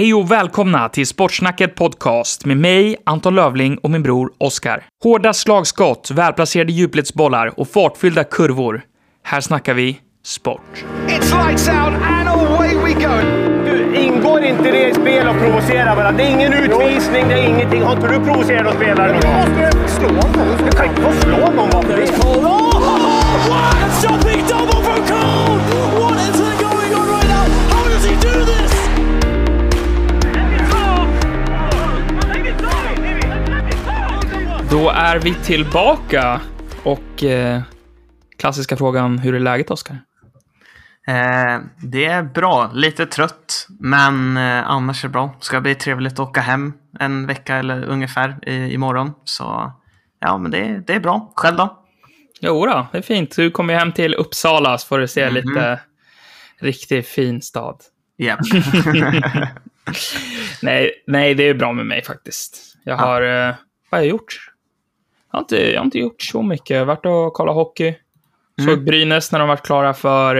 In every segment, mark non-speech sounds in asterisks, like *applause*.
Hej och välkomna till Sportsnacket Podcast med mig, Anton Lövling och min bror Oskar. Hårda slagskott, välplacerade djupledsbollar och fartfyllda kurvor. Här snackar vi sport. It's lights out and away we go. Du, ingår inte det i spel att provocera varandra? Det är ingen utvisning, det är ingenting. Har inte du provocerat någon spelare? Du måste slå honom. Du kan inte få slå någon bara för det. What a jumping double from Cole! Då är vi tillbaka och eh, klassiska frågan, hur är läget Oskar? Eh, det är bra. Lite trött, men eh, annars är det bra. Ska bli trevligt att åka hem en vecka eller ungefär i, imorgon. Så ja, men det, det är bra. Själv då? Jo då, det är fint. Du kommer hem till Uppsala så får du se Mhm. lite riktigt fin stad. Japp. *laughs* Nej, nej, det är bra med mig faktiskt. Jag har... Eh, vad har jag gjort? Jag har, inte, jag har inte gjort så mycket. Jag har varit och kollat hockey. Såg Brynäs när de var klara för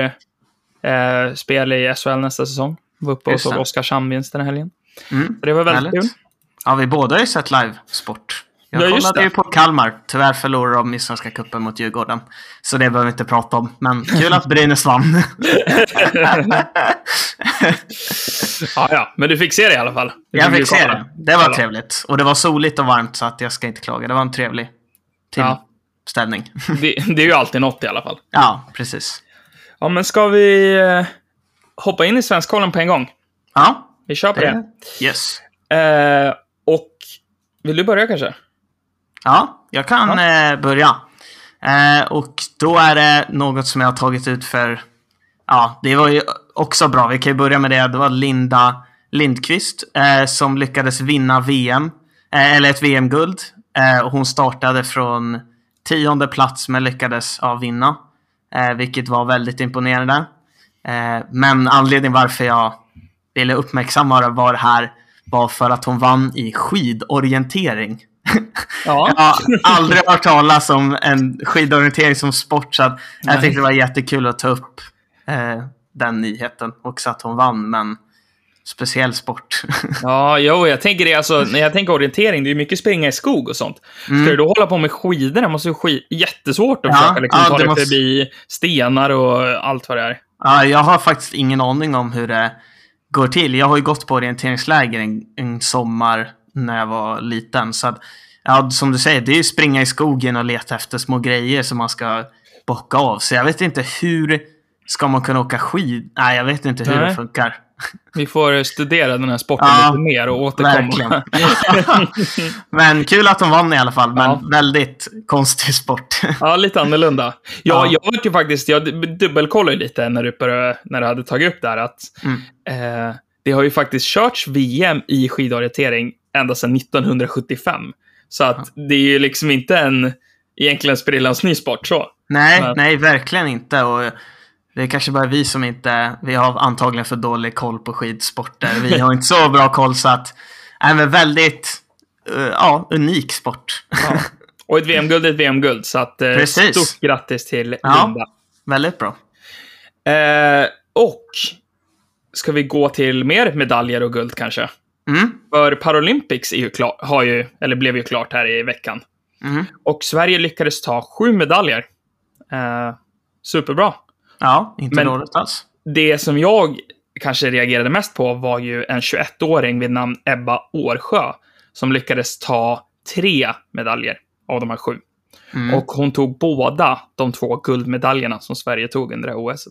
eh, spel i SHL nästa säsong. Var uppe och såg. Oskarshamn-vinst den här helgen. Mm. Så det var väldigt Härligt. kul. Ja, vi båda har ju sett live-sport. Jag Ja, kollade ju på Kalmar. Tyvärr förlorade de i Svenska cupen mot Djurgården. Så det behöver vi inte prata om. Men kul att Brynäs vann. *laughs* Ja, ja, men du fick se det i alla fall. Du jag fick se det. Det var trevligt. Och det var soligt och varmt så att jag ska inte klaga. Det var en trevlig Ja. tillställning. *laughs* Det, det är ju alltid något i alla fall. Ja, precis. Ja, men ska vi eh, hoppa in i Svenskkollen på en gång? Ja, Vi kör på det. Yes. Eh, och vill du börja kanske? Ja, jag kan eh, börja. Eh, och då är det något som jag har tagit ut för... Ja, det var ju också bra. Vi kan ju börja med det. Det var Linda Lindqvist eh, som lyckades vinna VM. Eh, eller ett VM-guld. Eh, och hon startade från tionde plats men lyckades ja, vinna. Eh, vilket var väldigt imponerande. Eh, men anledningen varför jag ville uppmärksamma var det här var för att hon vann i skidorientering. *laughs* Ja. Jag har aldrig hört talas om en skidorientering som sport så jag tyckte det var jättekul att ta upp eh, den nyheten. Också att hon vann, men speciell sport. *laughs* Ja, jo, jag tänker det. Alltså, när jag tänker orientering, det är mycket springa i skog och sånt. Ska du då hålla på med skidor? Det måste ju skid... jättesvårt att Ja, försöka liksom, ja, ta det dig måste- förbi stenar och allt vad det är. ja, jag har faktiskt ingen aning om hur det går till. Jag har ju gått på orienteringsläger en, en sommar när jag var liten. Så att, ja, som du säger, det är ju springa i skogen och leta efter små grejer som man ska bocka av. Så jag vet inte hur ska man kunna åka skid? Nej, jag vet inte hur Nej. det funkar. Vi får studera den här sporten Ja, lite mer och återkomma. *laughs* Men kul att de vann i alla fall. Men Ja. väldigt konstig sport. Ja, lite annorlunda. Ja, Ja. jag var ju faktiskt, jag dubbelkollade lite när du, började, när du hade tagit upp det här att Mm. eh, det har ju faktiskt körts VM i skidorientering ända sedan 1975. Så att det är ju liksom inte en egentligen sprillans ny sport så. nej, Men- nej, verkligen inte. Och det är kanske bara vi som inte, vi har antagligen för dålig koll på skidsporter. Vi har inte så bra koll så att, är men väldigt, eh, ja, unik sport. Ja. Och ett VM-guld är ett VM-guld, så att Precis. stort grattis till Ja. Linda. väldigt bra. Eh, och ska vi gå till mer medaljer och guld kanske? Mm. För Paralympics är ju klar, har ju, eller blev ju klart här i veckan. Mm. Och Sverige lyckades ta sju medaljer. Superbra. Ja, inte Men- dåligt alls. Det som jag kanske reagerade mest på var ju en 21-åring vid namn Ebba Årsjö som lyckades ta tre medaljer av de här sju. Mm. Och hon tog båda de två guldmedaljerna som Sverige tog under det här OS.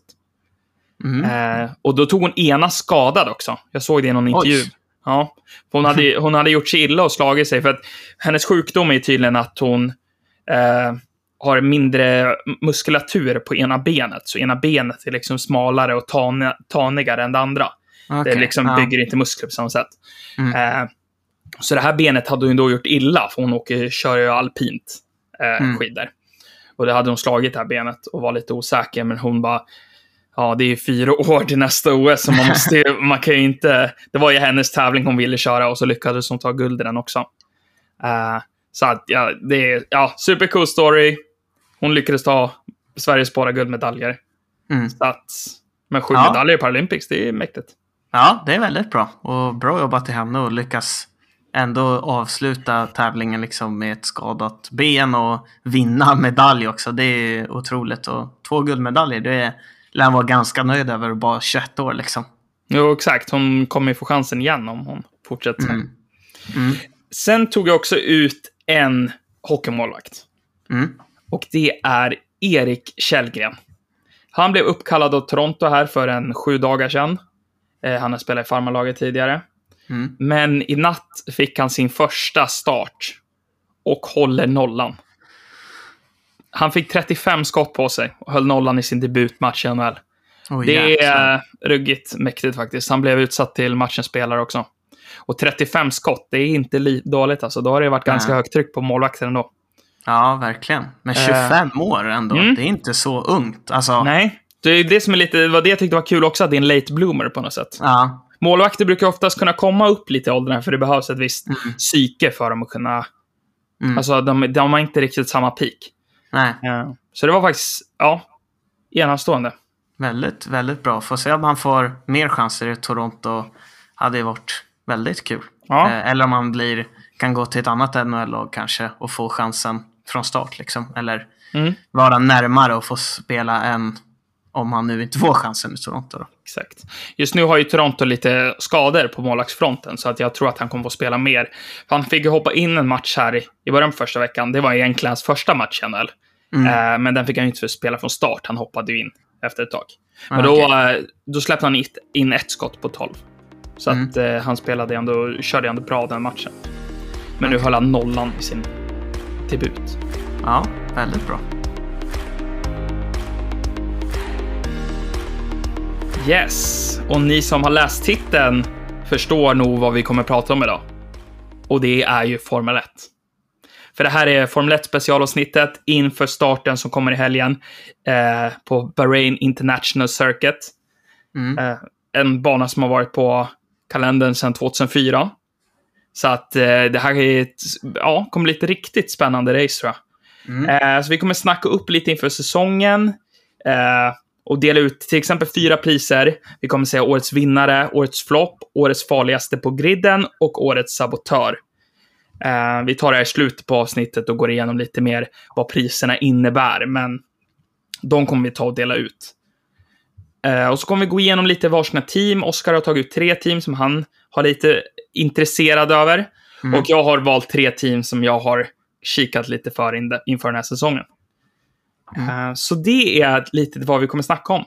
Mm. Eh, och då tog hon ena skadad också. Jag såg det i någon intervju. Oj. Ja. Hon hade, *laughs* hon hade gjort sig illa och slagit sig. För att hennes sjukdom är tydligen att hon eh, har mindre muskulatur på ena benet. Så ena benet är liksom smalare och tan, tanigare än det andra. Det Okej, liksom ja. bygger inte muskler på samma sätt. Mm. Eh, så det här benet hade hon då gjort illa, för hon åker, kör ju alpint eh, Mm. skidor. Och det hade hon slagit det här benet och var lite osäker, men hon bara Ja, det är ju fyra *laughs* år till nästa OS, så man måste ju, *laughs* man kan ju inte... Det var ju hennes tävling hon ville köra och så lyckades hon ta guld i den också. Eh, så att, ja, det är, ja, supercool story. Hon lyckades ta Sveriges båda guldmedaljer. Mm. Så att, men sju Ja. medaljer i Paralympics, det är mäktigt. Ja, det är väldigt bra. Och bra jobbat till henne och lyckas ändå avsluta tävlingen liksom med ett skadat ben och vinna medalj också. Det är otroligt. Och två guldmedaljer, det lär han vara ganska nöjd över bara 21 år liksom. Jo, exakt. Hon kommer ju få chansen igen om hon fortsätter. Mm. Mm. Sen tog jag också ut en hockeymålvakt. Mm. Och det är Erik Källgren. Han blev uppkallad av Toronto här för en sju dagar sedan. Eh, han har spelat i farmarlaget tidigare. Mm. Men i natt fick han sin första start och håller nollan. Han fick 35 skott på sig och höll nollan i sin debutmatch i NHL. Oh, Det är ruggigt mäktigt faktiskt. Han blev utsatt till matchens spelare också. Och 35 skott, det är inte li- dåligt alltså. Då har det varit ganska högt tryck på målvakten ändå. Ja, verkligen. Men 25 år ändå. Mm. Det är inte så ungt. Alltså, Nej, det är det som är lite, var det jag tyckte var kul också, att det är en late bloomer på något sätt. Ja, Målvakter brukar oftast kunna komma upp lite i åldrarna, för det behövs ett visst Mm. psyke för dem att kunna... Mm. Alltså, de, de har inte riktigt samma peak. nej. Ja. Så det var faktiskt, ja, enastående. Väldigt, väldigt bra. Får se om han får mer chanser i Toronto. Hade ju varit väldigt kul. Ja. Eh, eller om han blir, kan gå till ett annat NHL-lag kanske och få chansen från start. Liksom. Eller Mm. vara närmare och få spela än om han nu inte får chansen i Toronto. Då. Exakt. Just nu har ju Toronto lite skador på målvaktsfronten, så att jag tror att han kommer få spela mer. Han fick ju hoppa in en match här i, i början på första veckan. Det var egentligen hans första match i NHL. Mm. Eh, men den fick han ju inte spela från start. Han hoppade ju in efter ett tag. Men Ah, då, okej. eh, då släppte han in ett skott på 12. Så Mm. att eh, han spelade ändå, körde ändå bra den matchen. Men nu höll han nollan i sin debut. Ja, väldigt bra. Yes, och ni som har läst titeln förstår nog vad vi kommer prata om idag. Och det är ju Formel 1. För det här är Formel 1 specialavsnittet inför starten som kommer i helgen eh, på Bahrain International Circuit. Mm. Eh, en bana som har varit på kalendern sedan 2004. Så att eh, det här är ett, ja, kommer bli ett riktigt spännande race tror jag. Mm. Eh, så vi kommer snacka upp lite inför säsongen eh, och dela ut till exempel fyra priser. Vi kommer säga årets vinnare, årets flopp, årets farligaste på griden och årets sabotör. Eh, vi tar det här i slutet på avsnittet och går igenom lite mer vad priserna innebär, men de kommer vi ta och dela ut. Eh, och så kommer vi gå igenom lite varsina team. Oskar har tagit ut tre team som han har lite intresserad över. Mm. Och jag har valt tre team som jag har kikat lite för in inför den här säsongen. Eh, så det är lite vad vi kommer snacka om.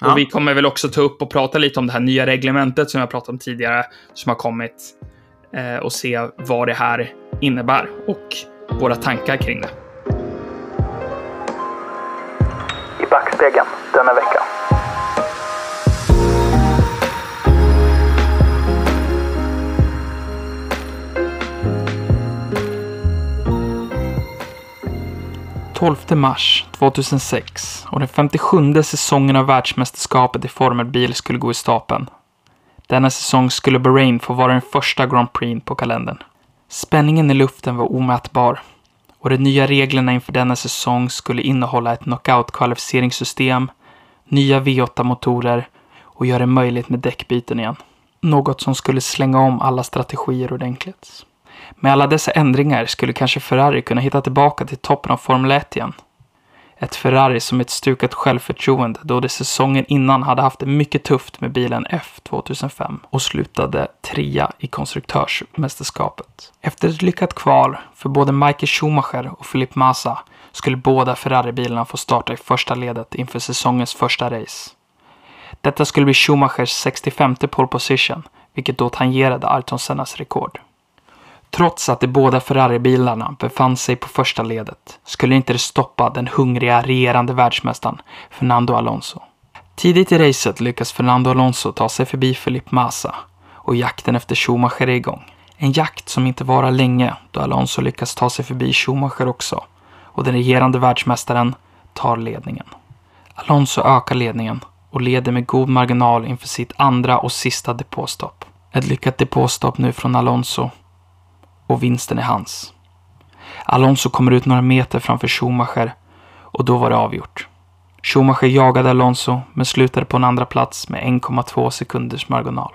Ja. Och vi kommer väl också ta upp och prata lite om det här nya reglementet som jag pratade om tidigare, som har kommit. eh, Och se vad det här innebär och våra tankar kring det. I backspegeln denna vecka. — 12 mars 2006 och den 57 säsongen av världsmästerskapet i formelbil skulle gå i stapeln. Denna säsong skulle Bahrain få vara den första Grand Prix på kalendern. Spänningen i luften var omätbar och de nya reglerna inför denna säsong skulle innehålla ett knockout-kvalificeringssystem, nya V8-motorer och göra det möjligt med däckbyten igen. Något som skulle slänga om alla strategier ordentligt. Med alla dessa ändringar skulle kanske Ferrari kunna hitta tillbaka till toppen av Formel 1 igen. Ett Ferrari som ett stukat självförtroende då det säsongen innan hade haft det mycket tufft med bilen F 2005 och slutade trea i konstruktörsmästerskapet. Efter ett lyckat kval för både Michael Schumacher och Felipe Massa skulle båda Ferrari-bilarna få starta i första ledet inför säsongens första race. Detta skulle bli Schumachers 65 pole position, vilket då tangerade Ayrton Sennas rekord. Trots att de båda Ferrari-bilarna befann sig på första ledet skulle inte det stoppa den hungriga regerande världsmästaren Fernando Alonso. Tidigt i racet lyckas Fernando Alonso ta sig förbi Felipe Massa och jakten efter Schumacher är igång. En jakt som inte varar länge då Alonso lyckas ta sig förbi Schumacher också och den regerande världsmästaren tar ledningen. Alonso ökar ledningen och leder med god marginal inför sitt andra och sista depåstopp. Ett lyckat depåstopp nu från Alonso och vinsten är hans. Alonso kommer ut några meter framför Schumacher och då var det avgjort. Schumacher jagade Alonso, men slutade på en andra plats med 1,2 sekunders marginal.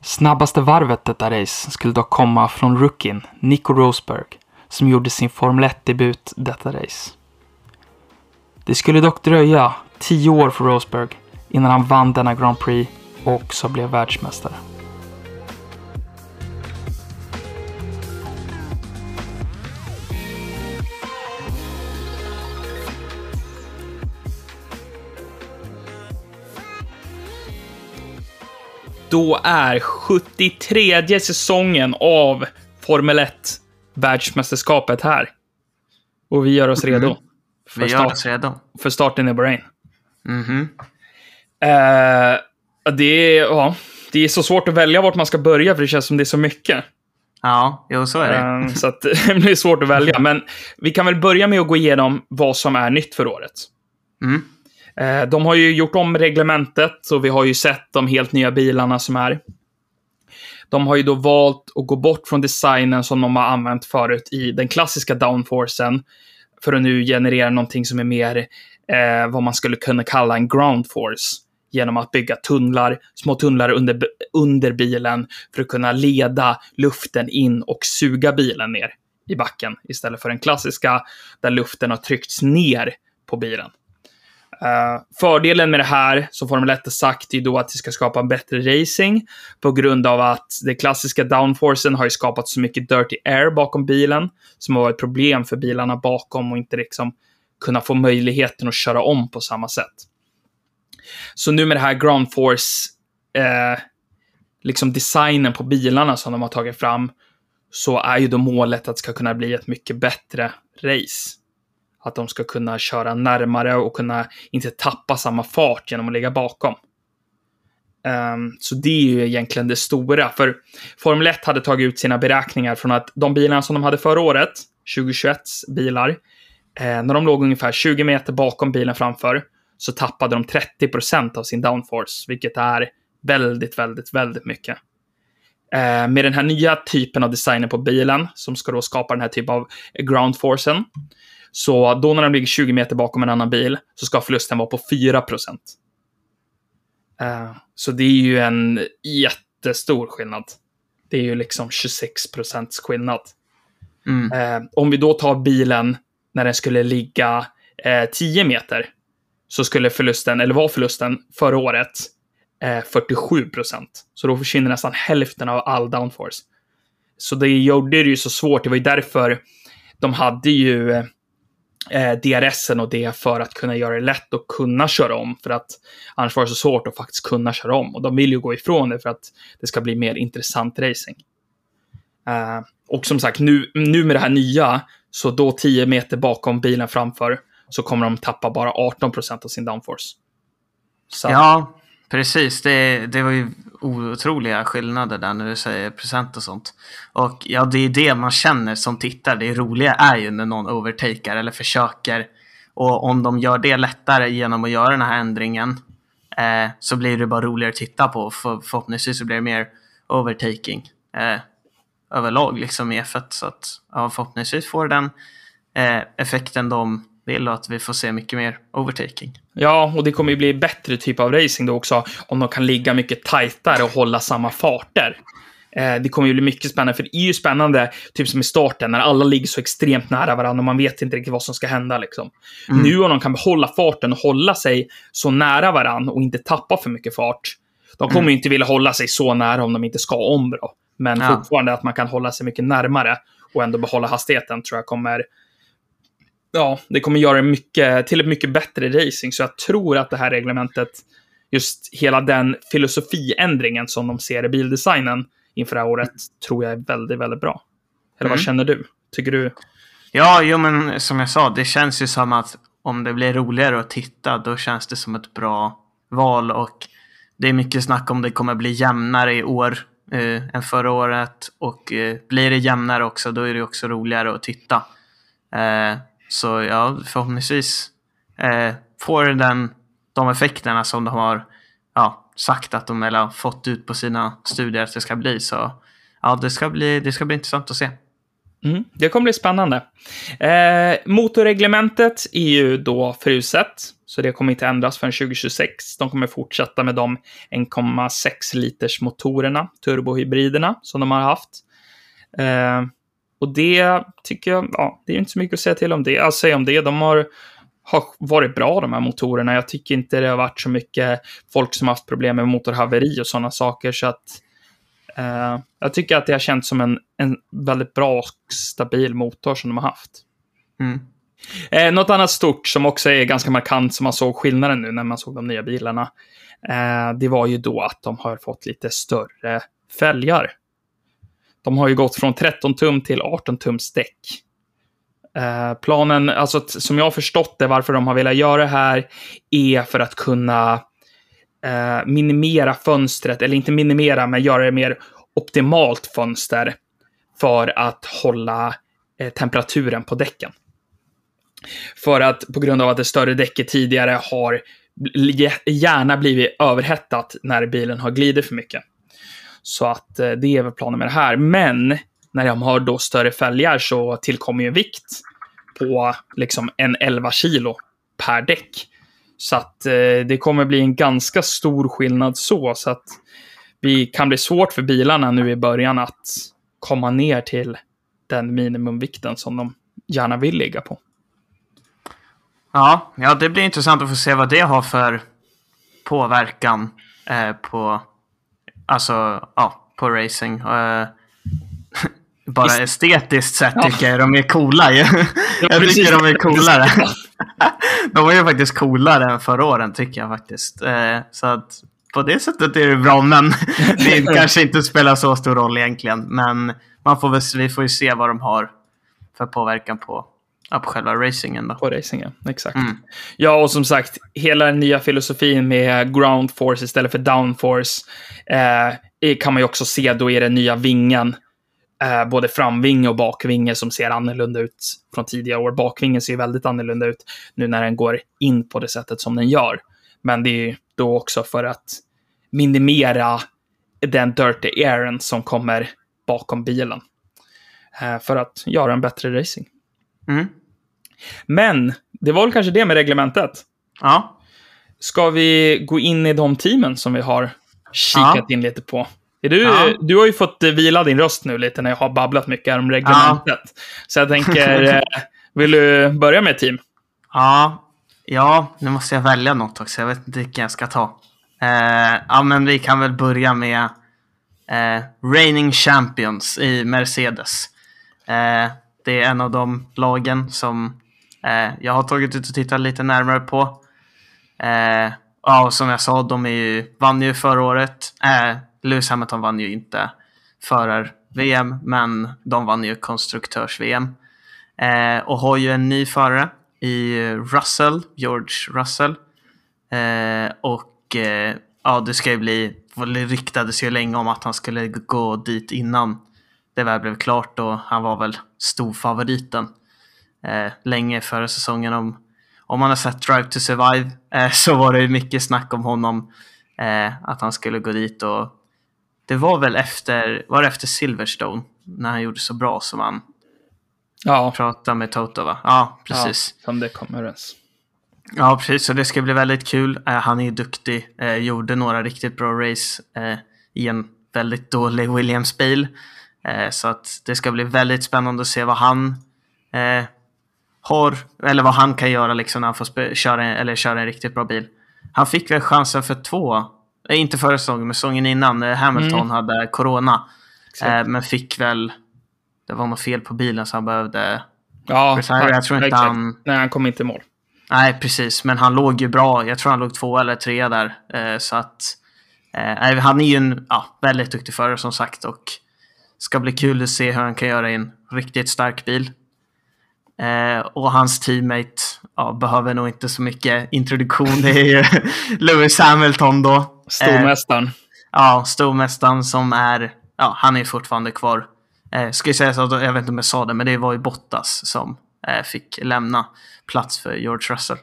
Snabbaste varvet detta race skulle dock komma från rookien Nico Rosberg, som gjorde sin Formel 1-debut detta race. Det skulle dock dröja 10 år för Rosberg innan han vann denna Grand Prix och också blev världsmästare. Då är 73 säsongen av Formel 1 världsmästerskapet här. Och vi gör oss redo. För, Vi gör start, oss redo. för starten i Bahrain. Mhm. Eh, det, är, ja, det är så svårt att välja vart man ska börja för det känns som det är så mycket. Ja, jo så är det. Eh, så att *laughs* det blir svårt att välja. Men vi kan väl börja med att gå igenom vad som är nytt för året. Mm. Eh, de har ju gjort om reglementet och vi har ju sett de helt nya bilarna som är. De har ju då valt att gå bort från designen som de har använt förut i den klassiska downforcen för att nu generera någonting som är mer eh, vad man skulle kunna kalla en ground force genom att bygga tunnlar, små tunnlar under, under bilen för att kunna leda luften in och suga bilen ner i backen istället för den klassiska där luften har tryckts ner på bilen. Uh, fördelen med det här, som Formel 1 har sagt, är då att det ska skapa en bättre racing på grund av att den klassiska downforcen har ju skapat så mycket dirty air bakom bilen som har varit ett problem för bilarna bakom och inte liksom kunna få möjligheten att köra om på samma sätt. Så nu med det här ground force, eh, liksom designen på bilarna som de har tagit fram, så är ju då målet att det ska kunna bli ett mycket bättre race. Att de ska kunna köra närmare och kunna inte tappa samma fart genom att ligga bakom. Um, så det är ju egentligen det stora, för Formel 1 hade tagit ut sina beräkningar från att de bilarna som de hade förra året, 2021 bilar, eh, när de låg ungefär 20 meter bakom bilen framför, så tappade de 30 procent av sin downforce, vilket är väldigt, väldigt, väldigt mycket. Eh, med den här nya typen av designen på bilen, som ska då skapa den här typen av groundforcen, så då när de ligger 20 meter bakom en annan bil så ska förlusten vara på 4 Uh, så det är ju en jättestor skillnad. Det är ju liksom 26 procents skillnad. Mm. Uh, om vi då tar bilen när den skulle ligga uh, 10 meter så skulle förlusten, eller var förlusten förra året, 47 procent. Så då försvinner nästan hälften av all downforce. Så det gjorde det ju så svårt. Det var ju därför de hade ju eh, DRSen och det för att kunna göra det lätt att kunna köra om. För att annars var det så svårt att faktiskt kunna köra om. Och de vill ju gå ifrån det för att det ska bli mer intressant racing. Eh, och som sagt, nu, nu med det här nya, så då 10 meter bakom bilen framför, så kommer de tappa bara 18 procent av sin downforce. Så, Ja, precis. Det, det var ju otroliga skillnader där när du säger procent och sånt. Och ja, det är det man känner som tittar. Det roliga är ju när någon overtakar eller försöker. Och om de gör det lättare genom att göra den här ändringen eh, så blir det bara roligare att titta på. För, förhoppningsvis så blir det mer overtaking eh, överlag liksom i F1. Så att ja, förhoppningsvis får den eh, effekten de vill och att vi får se mycket mer overtaking. Ja, och det kommer ju bli bättre typ av racing då också om de kan ligga mycket tajtare och hålla samma farter. Eh, det kommer ju bli mycket spännande, för det är ju spännande, typ som i starten, när alla ligger så extremt nära varandra och man vet inte riktigt vad som ska hända. Liksom. Mm. Nu om de kan behålla farten och hålla sig så nära varandra och inte tappa för mycket fart. De kommer Mm. ju inte vilja hålla sig så nära om de inte ska om bra. Men Ja. fortfarande att man kan hålla sig mycket närmare och ändå behålla hastigheten tror jag kommer ja, det kommer göra det mycket, till ett mycket bättre racing. Så jag tror att det här reglementet, just hela den filosofiändringen som de ser i bildesignen inför det här året, tror jag är väldigt, väldigt bra. Eller vad Mm. känner du? Tycker du? Ja, jo men som jag sa, det känns ju som att om det blir roligare att titta, då känns det som ett bra val och det är mycket snack om det kommer bli jämnare i år eh, än förra året och eh, blir det jämnare också, då är det också roligare att titta. Eh, så ja, förhoppningsvis eh, får den de effekterna som de har ja, sagt att de eller har fått ut på sina studier att det ska bli. Så ja, det ska bli, det ska bli intressant att se. Mm, det kommer bli spännande. Eh, motorreglementet är ju då fruset. Så det kommer inte ändras förrän 2026. De kommer fortsätta med de 1,6 liters motorerna, turbohybriderna, som de har haft. Eh, och det tycker jag, ja, det är inte så mycket att säga till om det. Att säga om det, de har, har varit bra de här motorerna. Jag tycker inte det har varit så mycket folk som haft problem med motorhaveri och sådana saker. Så att eh, jag tycker att det har känts som en, en väldigt bra och stabil motor som de har haft. Mm. Eh, något annat stort som också är ganska markant som man såg skillnaden nu när man såg de nya bilarna. Eh, det var ju då att de har fått lite större fälgar. De har ju gått från 13 tum till 18 tums däck. Eh, planen, alltså som jag har förstått det, varför de har velat göra det här, är för att kunna eh, minimera fönstret, eller inte minimera, men göra det mer optimalt fönster för att hålla eh, temperaturen på däcken. För att på grund av att det större däcket tidigare har gärna blivit överhettat när bilen har glidit för mycket. Så att eh, det är väl planen med det här. Men när de har då större fälgar så tillkommer ju en vikt på liksom en 11 kilo per däck. Så att eh, det kommer bli en ganska stor skillnad så. Så att vi kan bli svårt för bilarna nu i början att komma ner till den minimumvikten som de gärna vill ligga på. Ja, ja, det blir intressant att få se vad det har för påverkan eh, på, alltså, ja, på racing. Eh, *laughs* bara Visst. estetiskt sett Ja. tycker jag de är coola ju. *laughs* jag tycker de är coolare. *laughs* de var ju faktiskt coolare än förra åren tycker jag faktiskt. Eh, så att på det sättet är det bra, men det kanske inte spelar så stor roll egentligen. Men man får väl, vi får ju se vad de har för påverkan på, ja, på själva racingen då. På racingen, exakt. Mm. Ja, och som sagt, hela den nya filosofin med ground force istället för downforce eh, kan man ju också se då i den nya vingen. Eh, både framvinge och bakvinge som ser annorlunda ut från tidigare år. Bakvingen ser ju väldigt annorlunda ut nu när den går in på det sättet som den gör. Men det är ju då också för att minimera den dirty airen som kommer bakom bilen. Eh, för att göra en bättre racing. Mm. Men det var väl kanske det med reglementet. Ja. Ska vi gå in i de teamen som vi har kikat in lite på? Du, Ja. du har ju fått vila din röst nu lite när jag har babblat mycket om reglementet. Så jag tänker, *laughs* eh, vill du börja med team? Ja, ja, nu måste jag välja något också. Jag vet inte vilken jag ska ta. Eh, ja, men vi kan väl börja med eh, Reigning Champions i Mercedes. Eh, det är en av de lagen som eh, jag har tagit ut och tittat lite närmare på. Eh, ja, och som jag sa, de är ju, vann ju förra året. Eh, Lewis Hamilton vann ju inte förar-VM, men de vann ju konstruktörs-VM. Eh, och har ju en ny förare i Russell, George Russell. Eh, och eh, ja, det ska ju bli, det riktades ju länge om att han skulle gå dit innan det väl blev klart och han var väl storfavoriten eh, länge före säsongen. Om, om man har sett Drive to Survive eh, så var det ju mycket snack om honom, eh, att han skulle gå dit och det var väl efter, var efter Silverstone när han gjorde så bra som han Ja, pratade med Toto va? Ja, precis. Ja, som det kommer överens. Ja, precis. Så det ska bli väldigt kul. Eh, han är duktig. Eh, gjorde några riktigt bra race eh, i en väldigt dålig Williams-bil. Så att det ska bli väldigt spännande att se vad han har, eller vad han kan göra liksom när han får köra, en, eller köra en riktigt bra bil. Han fick väl chansen för två, eh, inte förra säsongen, men säsongen innan. Eh, Hamilton Mm. hade corona. Eh, men fick väl, det var något fel på bilen så han behövde Ja, Retire, jag tror inte exakt. han- Nej, han kom inte i mål. Nej, precis. Men han låg ju bra. Jag tror han låg två eller tre där. Eh, så att eh, han är ju en ja, väldigt duktig förare som sagt och ska bli kul att se hur han kan göra i en riktigt stark bil. Eh, och hans teammate ja, behöver nog inte så mycket introduktion. Det är ju *laughs* Lewis Hamilton då. Eh, Stormästaren. Ja, stormästaren som är, ja, han är fortfarande kvar. Eh, ska jag säga så, jag vet inte om jag sa det, men det var ju Bottas som eh, fick lämna plats för George Russell.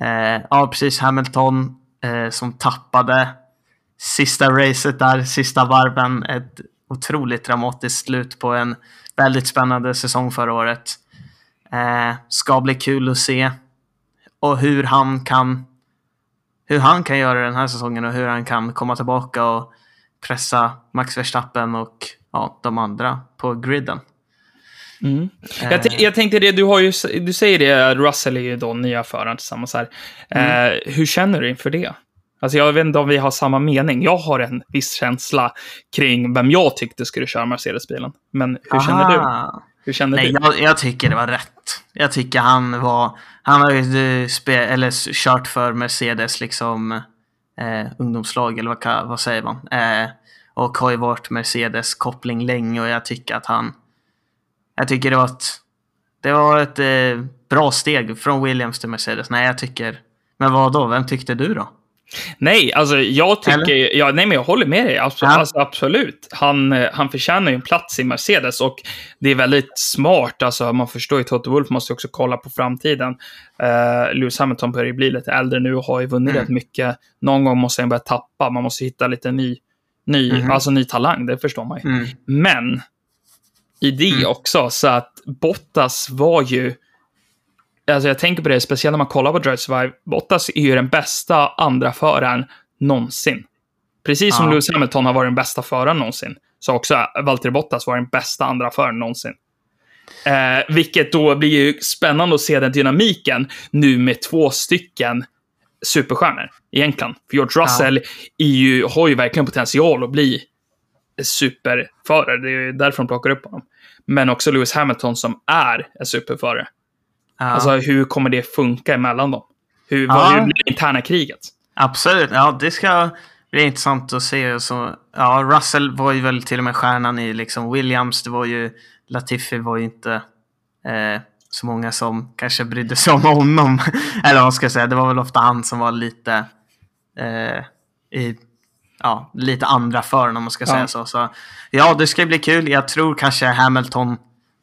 Eh, ja, precis. Hamilton eh, som tappade sista racet där, sista varven. Ett otroligt dramatiskt slut på en väldigt spännande säsong förra året. Eh, ska bli kul att se och hur han kan hur han kan göra den här säsongen och hur han kan komma tillbaka och pressa Max Verstappen och ja, de andra på griden. Mm. Jag, t- jag tänkte det, du, har ju, du säger det, Russell är ju då nya föraren tillsammans här. Eh, hur känner du inför det? Alltså jag vet inte om vi har samma mening. Jag har en viss känsla kring vem jag tyckte skulle köra Mercedes-bilen. Men hur känner du? Hur känner Nej, du? jag, jag tycker det var rätt. Jag tycker han var... Han har ju eller kört för Mercedes liksom eh, ungdomslag, eller vad, vad säger man? Eh, och har ju varit Mercedes koppling länge och jag tycker att han... Jag tycker det var ett... Det var ett eh, bra steg från Williams till Mercedes. Nej, jag tycker... Men vad då? Vem tyckte du då? Nej, alltså jag tycker... Ja, nej, men jag håller med dig. Absolut. Ja. Alltså, absolut. Han, eh, han förtjänar ju en plats i Mercedes och det är väldigt smart. Alltså, man förstår ju, Toto Wolff måste också kolla på framtiden. Uh, Lewis Hamilton börjar ju bli lite äldre nu och har ju vunnit Mm. rätt mycket. Någon gång måste han börja tappa. Man måste hitta lite ny, ny, Mhm. alltså, ny talang, det förstår man ju. Mm. Men i det Mm. också, så att Bottas var ju... Alltså jag tänker på det, speciellt när man kollar på Drive Survive. Bottas är ju den bästa andra föraren någonsin. Precis som Ja. Lewis Hamilton har varit den bästa föraren någonsin, så har också Valtteri Bottas varit den bästa andra föraren någonsin. Eh, vilket då blir ju spännande att se den dynamiken nu med två stycken superstjärnor egentligen. För George Russell är ju, har ju verkligen potential att bli superförare. Det är ju därför de plockar upp honom. Men också Lewis Hamilton som är en superförare. Ja. Alltså hur kommer det funka emellan dem? Hur, Ja. vad, hur blir det interna kriget? Absolut, ja det ska bli intressant att se. Så, ja, Russell var ju väl till och med stjärnan i liksom Williams. Det var ju, Latifi var ju inte eh, så många som kanske brydde sig om honom. *laughs* Eller vad ska jag säga, det var väl ofta han som var lite eh, i, ja, lite andra föraren om man ska Ja. säga så. så. Ja, det ska bli kul. Jag tror kanske Hamilton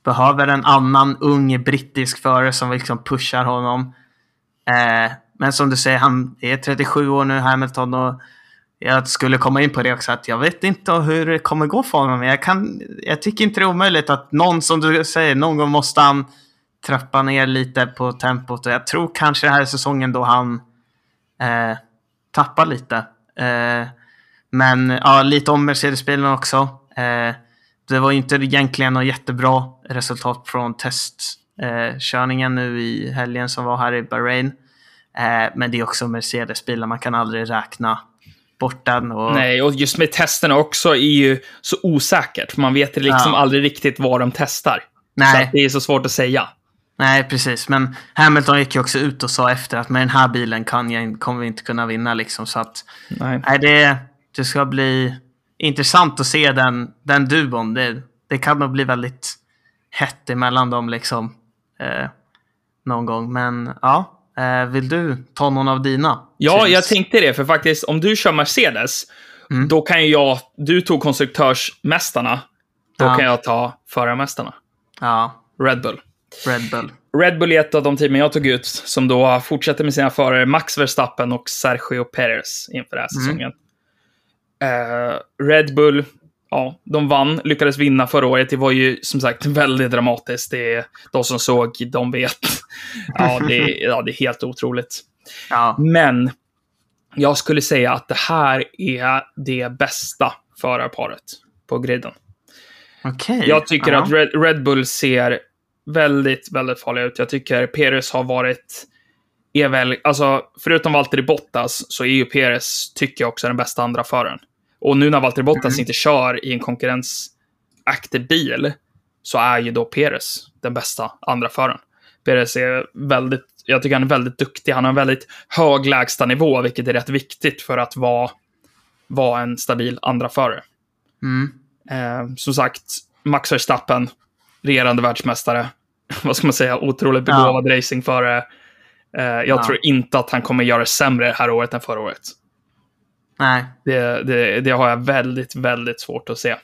behöver en annan ung brittisk förare som liksom pushar honom. Eh, men som du säger, han är 37 år nu, Hamilton. Och jag skulle komma in på det också, att jag vet inte hur det kommer gå för honom. Jag, kan, jag tycker inte det är omöjligt att någon, som du säger, någon gång måste han trappa ner lite på tempot. Och jag tror kanske det här är säsongen då han eh, tappar lite. Eh, men ja, lite om Mercedes-bilen också. Eh, det var inte egentligen något jättebra resultat från testkörningen eh, nu i helgen som var här i Bahrain. Eh, men det är också Mercedes-bilar, man kan aldrig räkna bort den. Och, Nej, och just med testerna också är ju så osäkert. För man vet liksom Ja. aldrig riktigt vad de testar. Så Nej. att det är så svårt att säga. Nej, precis. Men Hamilton gick ju också ut och sa efter att med den här bilen kan jag, kommer vi inte kunna vinna. Liksom, så att, Nej. nej, det, det ska bli intressant att se den, den duon. Det, det kan nog bli väldigt hett emellan dem liksom, eh, någon gång. Men ja, eh, vill du ta någon av dina? Ja, teams? jag tänkte det, för faktiskt om du kör Mercedes, Mm. då kan ju jag, du tog konstruktörsmästarna, då Ja. kan jag ta förarmästarna. Ja, Red Bull. Red Bull. Red Bull är ett av de teamen jag tog ut, som då fortsätter med sina förare Max Verstappen och Sergio Perez inför den här Mm. Eh, Red Bull, ja, de vann, lyckades vinna förra året. Det var ju som sagt väldigt dramatiskt. Det de som såg, de vet. *laughs* Ja, det, är- ja, det är helt otroligt. Ja, Men jag skulle säga att det här är det bästa förarparet på griden. okej. Jag tycker ja. att Red, Red Bull ser väldigt, väldigt farliga ut. Jag tycker Perez har varit, är väl, alltså förutom Valtteri Bottas så är ju Perez, tycker jag också, den bästa andra föraren. Och nu när Valtteri Bottas inte kör i en konkurrensaktig bil så är ju då Perez den bästa andra föraren. Perez är väldigt, jag tycker han är väldigt duktig. Han har en väldigt hög lägstanivå, vilket är rätt viktigt för att vara, vara en stabil andra förare. Mm. Eh, som sagt, Max Verstappen, regerande världsmästare. *laughs* Vad ska man säga? Otroligt begåvad racingförare. Eh, jag Ja. tror inte att han kommer göra sämre det här året än förra året. Nej, Det, det, det har jag väldigt, väldigt svårt att se.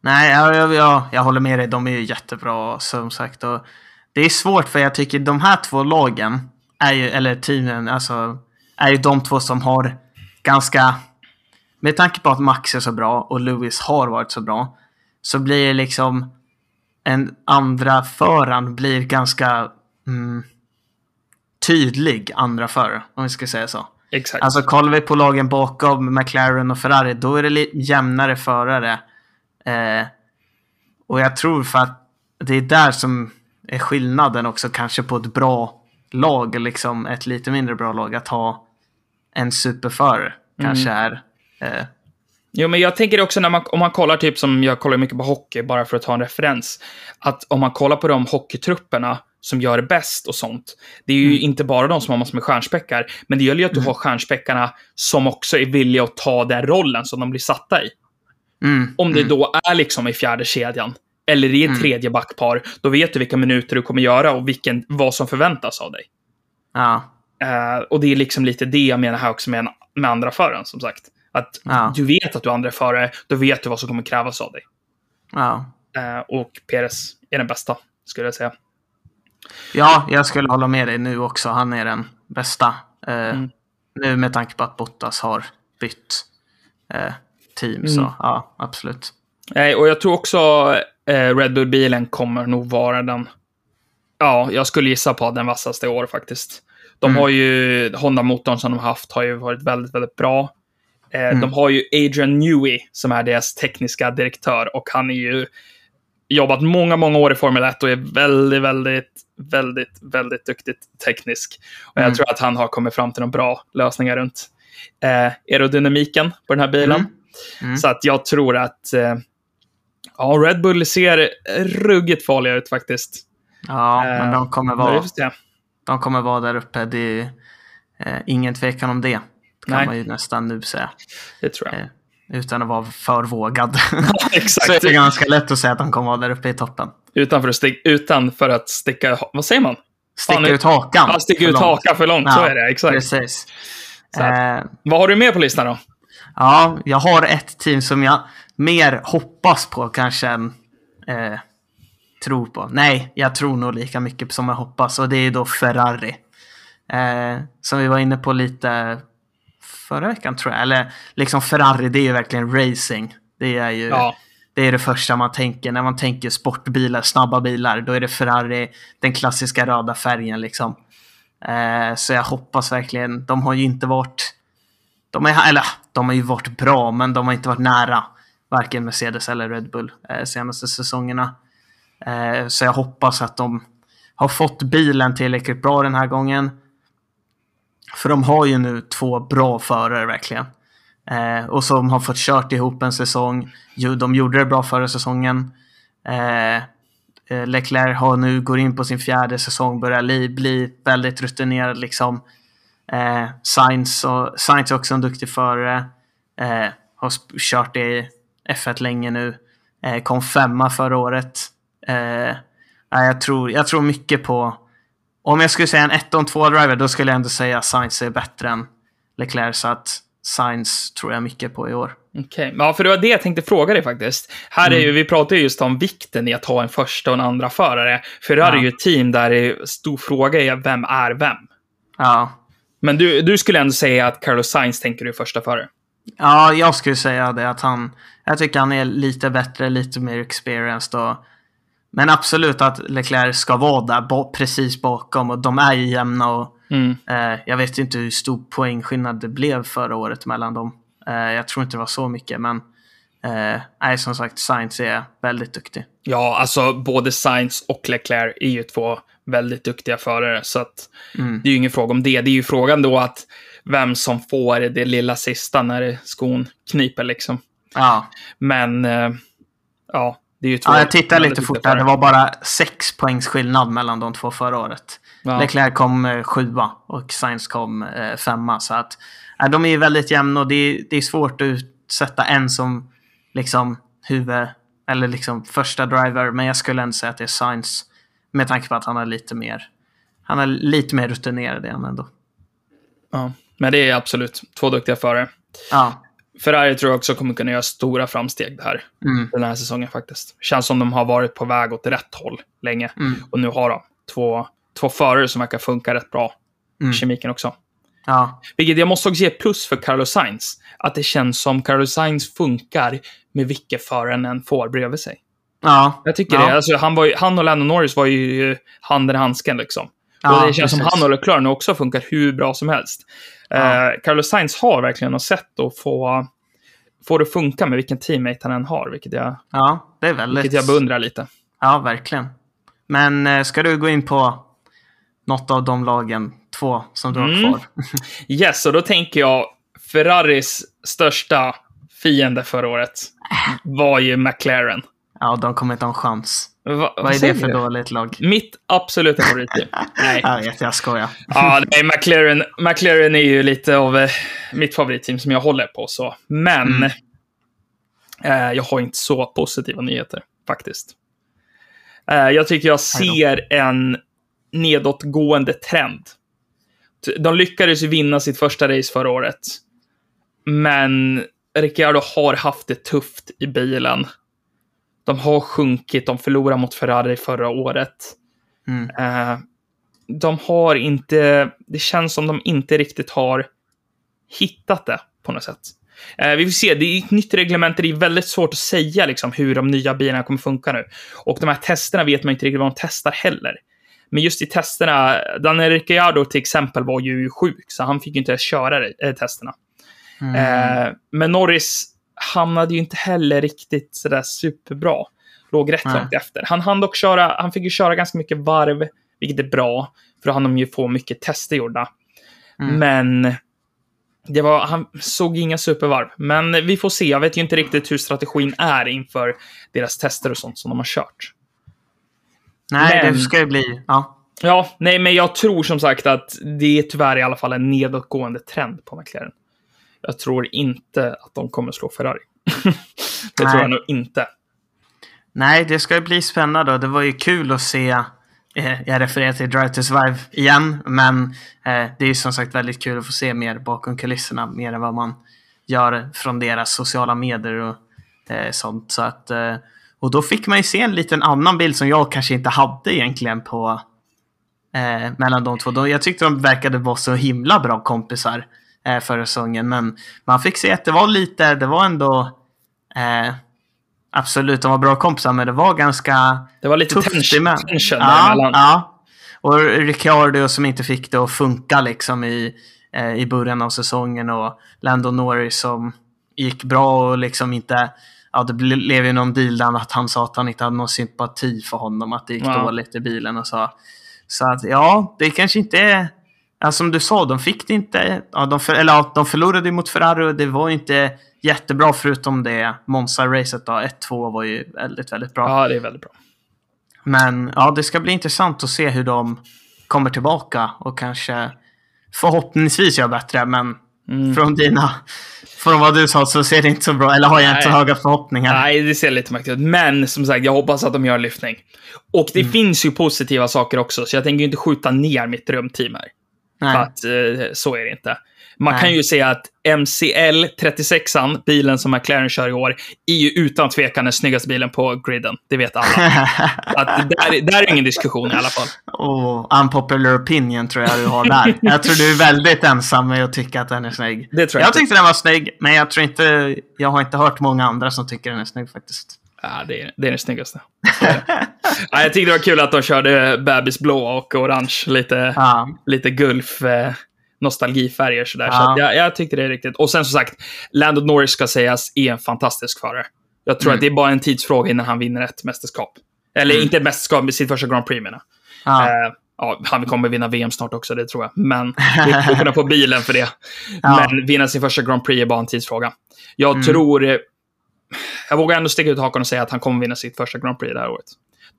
Nej, jag, jag, jag, jag håller med dig. De är ju jättebra som sagt. Och det är svårt för jag tycker de här två lagen, är ju, eller teamen, alltså, är ju de två som har ganska... Med tanke på att Max är så bra och Lewis har varit så bra, så blir det liksom en andra föraren blir ganska... Mm, tydlig andra förare, om vi ska säga så. Exakt. Alltså kollar vi på lagen bakom McLaren och Ferrari, då är det lite jämnare förare. Eh, och jag tror för att det är där som är skillnaden också kanske på ett bra lag, liksom ett lite mindre bra lag, att ha en superförare. Kanske är... Eh, Jo, men jag tänker också när man, om man kollar typ som jag kollar mycket på hockey, bara för att ta en referens. Att om man kollar på de hockeytrupperna som gör det bäst och sånt. Det är ju inte bara de som har massor med stjärnspäckar, men det gäller ju att du har stjärnspäckarna som också är villiga att ta den rollen som de blir satta i. mm, Om det då är liksom i fjärde kedjan, eller i ett tredje backpar, då vet du vilka minuter du kommer göra och vilken, vad som förväntas av dig. ja, Eh, och det är liksom lite det jag menar här också med, med andra föraren, som sagt. Att Ja. du vet att du är andra förare, då vet du vad som kommer krävas av dig. ja. Eh, och Perez är den bästa, skulle jag säga. Ja, jag skulle hålla med dig nu också. Han är den bästa. Eh, Mm. Nu med tanke på att Bottas har bytt eh, team. Mm. Så ja, absolut. Nej, och jag tror också eh, Red Bull-bilen kommer nog vara den... Ja, jag skulle gissa på den vassaste i år faktiskt. De Mm. har ju... Honda-motorn som de har haft har ju varit väldigt, väldigt bra. Eh, Mm. De har ju Adrian Newey som är deras tekniska direktör och han är ju jobbat många, många år i Formel 1 och är väldigt, väldigt, väldigt, väldigt duktigt teknisk. Och jag Mm. tror att han har kommit fram till några bra lösningar runt eh, aerodynamiken på den här bilen. Mm. Mm. Så att jag tror att eh, ja, Red Bull ser ruggigt farliga ut faktiskt. Ja, Eh, men de kommer, vara, de kommer vara där uppe. Det är eh, ingen tvekan om det. Kan Nej. man ju nästan nu säga. Det tror jag. Eh, utan att vara för vågad. *laughs* Exakt. så är det ganska lätt att säga att de kommer vara där uppe i toppen. Utan för att, stick, utan för att sticka... Vad säger man? Sticka Fan, ut hakan. Ja, sticka ut hakan för långt. Så Ja, är det. Exakt. Precis. Så Eh, Vad har du med på listan då? Ja, jag har ett team som jag mer hoppas på kanske än eh, tror på. Nej, jag tror nog lika mycket som jag hoppas och det är då Ferrari. Eh, som vi var inne på lite förra veckan tror jag. Eller liksom Ferrari, det är ju verkligen racing. Det är ju Ja. det, är det första man tänker. När man tänker sportbilar, snabba bilar, då är det Ferrari, den klassiska röda färgen liksom. Eh, så jag hoppas verkligen, de har ju inte varit de, är, eller, de har ju varit bra, men de har inte varit nära varken Mercedes eller Red Bull eh, senaste säsongerna. Eh, så jag hoppas att de har fått bilen tillräckligt bra den här gången. För de har ju nu två bra förare verkligen. Eh, och som har fått kört ihop en säsong. Jo, de gjorde det bra förra säsongen. Eh, eh, Leclerc har nu, går in på sin fjärde säsong, börjar li, bli väldigt rutinerad liksom. Eh, Sainz, och, Sainz är också en duktig förare. Eh, har kört i F1 länge nu. Eh, kom femma förra året. Eh, jag, tror, jag tror mycket på... Om jag skulle säga en 1 och 2 driver då skulle jag ändå säga att Sainz är bättre än Leclerc. Så att Sainz tror jag mycket på i år. Okej, ja, för det var det jag tänkte fråga dig faktiskt. Här är Mm. ju, vi pratar ju just om vikten i att ha en första och en andra förare. För det här Ja. är ju ett team där det är stor fråga är vem är vem? Ja, Men du, du skulle ändå säga att Carlos Sainz tänker du första förare? Ja, jag skulle säga det att han... Jag tycker han är lite bättre, lite mer experienced och... Men absolut att Leclerc ska vara där precis bakom och de är ju jämna och Mm. eh, jag vet inte hur stor poängskillnad det blev förra året mellan dem. Eh, jag tror inte det var så mycket men... Eh, nej, som sagt, Sainz är väldigt duktig. Ja, alltså både Sainz och Leclerc är ju två väldigt duktiga förare, så att Mm. det är ju ingen fråga om det. Det är ju frågan då att vem som får det lilla sista när skon kniper liksom. Ja, Men, eh, ja, ja jag tittar väldigt lite duktiga fort där. Det var bara sex poängs skillnad mellan de två förra året. Ja. Leclerc kom eh, sjua och Sainz kom eh, femma. Så att, eh, de är ju väldigt jämna och det är, det är svårt att utsätta en som liksom huvud eller liksom första driver. Men jag skulle ändå säga att det är Sainz med tanke på att han är lite mer han är lite mer rutinerad han ändå. Ja. Men det är absolut två duktiga förare. Ja, Ferrari tror jag också kommer kunna göra stora framsteg här, Mm. den här säsongen faktiskt. Känns som de har varit på väg åt rätt håll länge. Mm. Och nu har de två, två förare som verkar funka rätt bra. Mm. Kemiken också. ja, Vilket jag måste också ge plus för Carlos Sainz. Att det känns som Carlos Sainz funkar med vilka föraren än får bredvid sig. ja. Jag tycker ja. det. Alltså, han, var ju, han och Lando Norris var ju handen i handsken liksom. Ja, och det känns som precis. han och Leclerc nu också funkar hur bra som helst. Ja. Eh, Carlos Sainz har verkligen något sätt att få, få det att funka med vilken teammate han än har, vilket jag, Ja, det är väldigt... vilket jag beundrar lite. Ja, verkligen. Men eh, ska du gå in på något av de lagen, två, som du har Mm. kvar? *laughs* Yes, och då tänker jag Ferraris största fiende förra året var ju McLaren. Ja, de kommer inte ha en chans. Va, Vad är det för du? dåligt lag? Mitt absoluta favoritteam. *laughs* Nej. Jag vet, jag skojar. Ja, nej, McLaren, McLaren är ju lite av eh, mitt favoritteam som jag håller på. så. Men Mm. eh, jag har inte så positiva nyheter, faktiskt. Eh, jag tycker jag ser en nedåtgående trend. De lyckades ju vinna sitt första race förra året. Men Ricciardo har haft det tufft i bilen. De har sjunkit, de förlorade mot Ferrari förra året. Mm. Eh, de har inte, det känns som de inte riktigt har hittat det på något sätt. Eh, vi får se, det är ett nytt reglement, det är väldigt svårt att säga liksom, hur de nya bilarna kommer funka nu. Och de här testerna vet man inte riktigt vad de testar heller. Men just i testerna, Daniel Ricciardo till exempel var ju sjuk, så han fick ju inte ens köra det, eh, testerna. Mm. Eh, men Norris hamnade ju inte heller riktigt sådär superbra. Låg rätt långt efter. Han hann dock köra, han fick ju köra ganska mycket varv, vilket är bra, för då hann de ju få mycket tester gjorda. Mm. Men det var, han såg inga supervarv. Men vi får se, jag vet ju inte riktigt hur strategin är inför deras tester och sånt som de har kört. Nej, men- det ska ju bli... Ja. Ja, nej, men jag tror som sagt att det är tyvärr i alla fall en nedåtgående trend på McLaren. Jag tror inte att de kommer slå Ferrari. *laughs* det Nej. tror jag nog inte. Nej, det ska ju bli spännande och det var ju kul att se. eh, Jag refererar till Drive to Survive igen, men eh, det är ju som sagt väldigt kul att få se mer bakom kulisserna, mer än vad man gör från deras sociala medier och eh, sånt. Så att, eh, och då fick man ju se en liten annan bild som jag kanske inte hade egentligen på eh, mellan de två. De, jag tyckte de verkade vara så himla bra kompisar eh, förra säsongen, men man fick se att det var lite, det var ändå eh, Absolut, de var bra kompisar, men det var ganska Det var lite tufft tension, emellan. tension ja, ja. Och Ricciardo som inte fick det att funka liksom i, eh, i början av säsongen och Lando Norris som gick bra och liksom inte... Ja, det ble- blev ju någon deal där att han sa att han inte hade någon sympati för honom, att det gick Ja. dåligt i bilen och så. Så att ja, det kanske inte är... Ja, som du sa, de fick det inte... Ja, de, för, eller, ja, de förlorade mot Ferrari och det var inte jättebra förutom det Monza-racet. då. 1-2 var ju väldigt, väldigt bra. Ja, det är väldigt bra. Men ja, det ska bli intressant att se hur de kommer tillbaka och kanske förhoppningsvis gör bättre. Men Mm. från dina, från vad du sa så ser det inte så bra. Eller har jag inte så höga förhoppningar. Nej, det ser lite mäktigt ut. Men som sagt, jag hoppas att de gör en lyftning. Och det Mm. finns ju positiva saker också, så jag tänker inte skjuta ner mitt drömteam här. Nej. Att eh, så är det inte. Man Nej. kan ju säga att MCL 36an, bilen som McLaren kör i år, är ju utan tvekan den snyggaste bilen på griden. Det vet alla. *laughs* att där, där är ingen diskussion i alla fall. Och unpopular opinion tror jag du har där. jag tror du är väldigt ensam med att tycka att den är snygg. Det tror jag jag tyckte den var snygg, men jag tror inte... Jag har inte hört många andra som tycker den är snygg faktiskt. Ja, det är, det är den snyggaste. *laughs* Så ja, jag tyckte det var kul att de körde bebisblå och orange. Lite, Ja. lite gulf. Eh, nostalgifärger sådär. Så Ja. att jag, jag tyckte det är riktigt. Och sen som sagt, Lando Norris ska sägas är en fantastisk förare. Jag tror Mm. att det är bara en tidsfråga innan han vinner ett mästerskap. Eller inte ett mästerskap, men sitt första Grand Prix menar. Ja. Eh, ja, han kommer vinna VM snart också, det tror jag. Men vi får kunna få bilen för det. Ja. Men vinna sin första Grand Prix är bara en tidsfråga. Jag Mm. tror... Jag vågar ändå sticka ut hakan och säga att han kommer vinna sitt första Grand Prix det här året.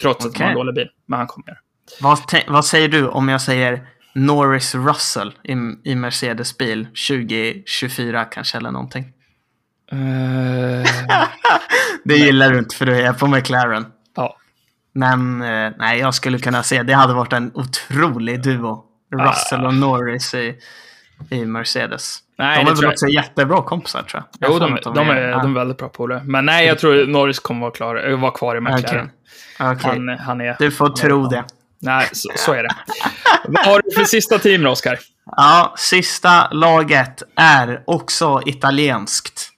Trots att Okej. han har en dålig bil. Men han kommer göra det. Vad, vad säger du om jag säger Norris Russell i, i Mercedes bil 2024 kanske eller någonting? Eh, *laughs* Det gillar du inte för du är på McLaren. ja. Men eh, nej, jag skulle kunna se. Det hade varit en otrolig duo. Russell och Norris i, i Mercedes. Nej, de är väl också jättebra kompisar tror jag. Jo, Jag har de, de, att är, ja. de är väldigt bra polare. Men nej, jag tror Norris kommer vara, klar, eh, vara kvar i McLaren. Okej. Okej. Han, han är... Du får tro det. Nej, så, så är det. Vad har du för sista team då, Oskar? Ja, sista laget är också italienskt.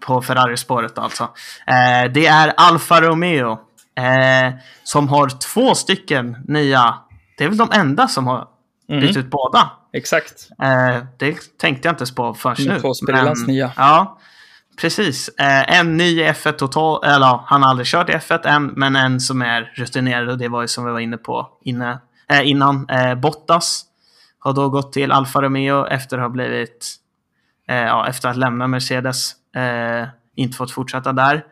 På Ferrari-spåret alltså. Eh, det är Alfa Romeo. Eh, som har två stycken nya det är väl de enda som har bytt ut båda. Exakt. Eh, det tänkte jag inte på Med nu. sprillans Men- nya. Ja, precis. Eh, en ny i F1 total, eller han har aldrig kört i F1 än, men en som är rutinerad och det var ju som vi var inne på inne, eh, innan. Eh, Bottas har då gått till Alfa Romeo efter att ha blivit, eh, ja, efter att lämna Mercedes. Eh, inte fått fortsätta där.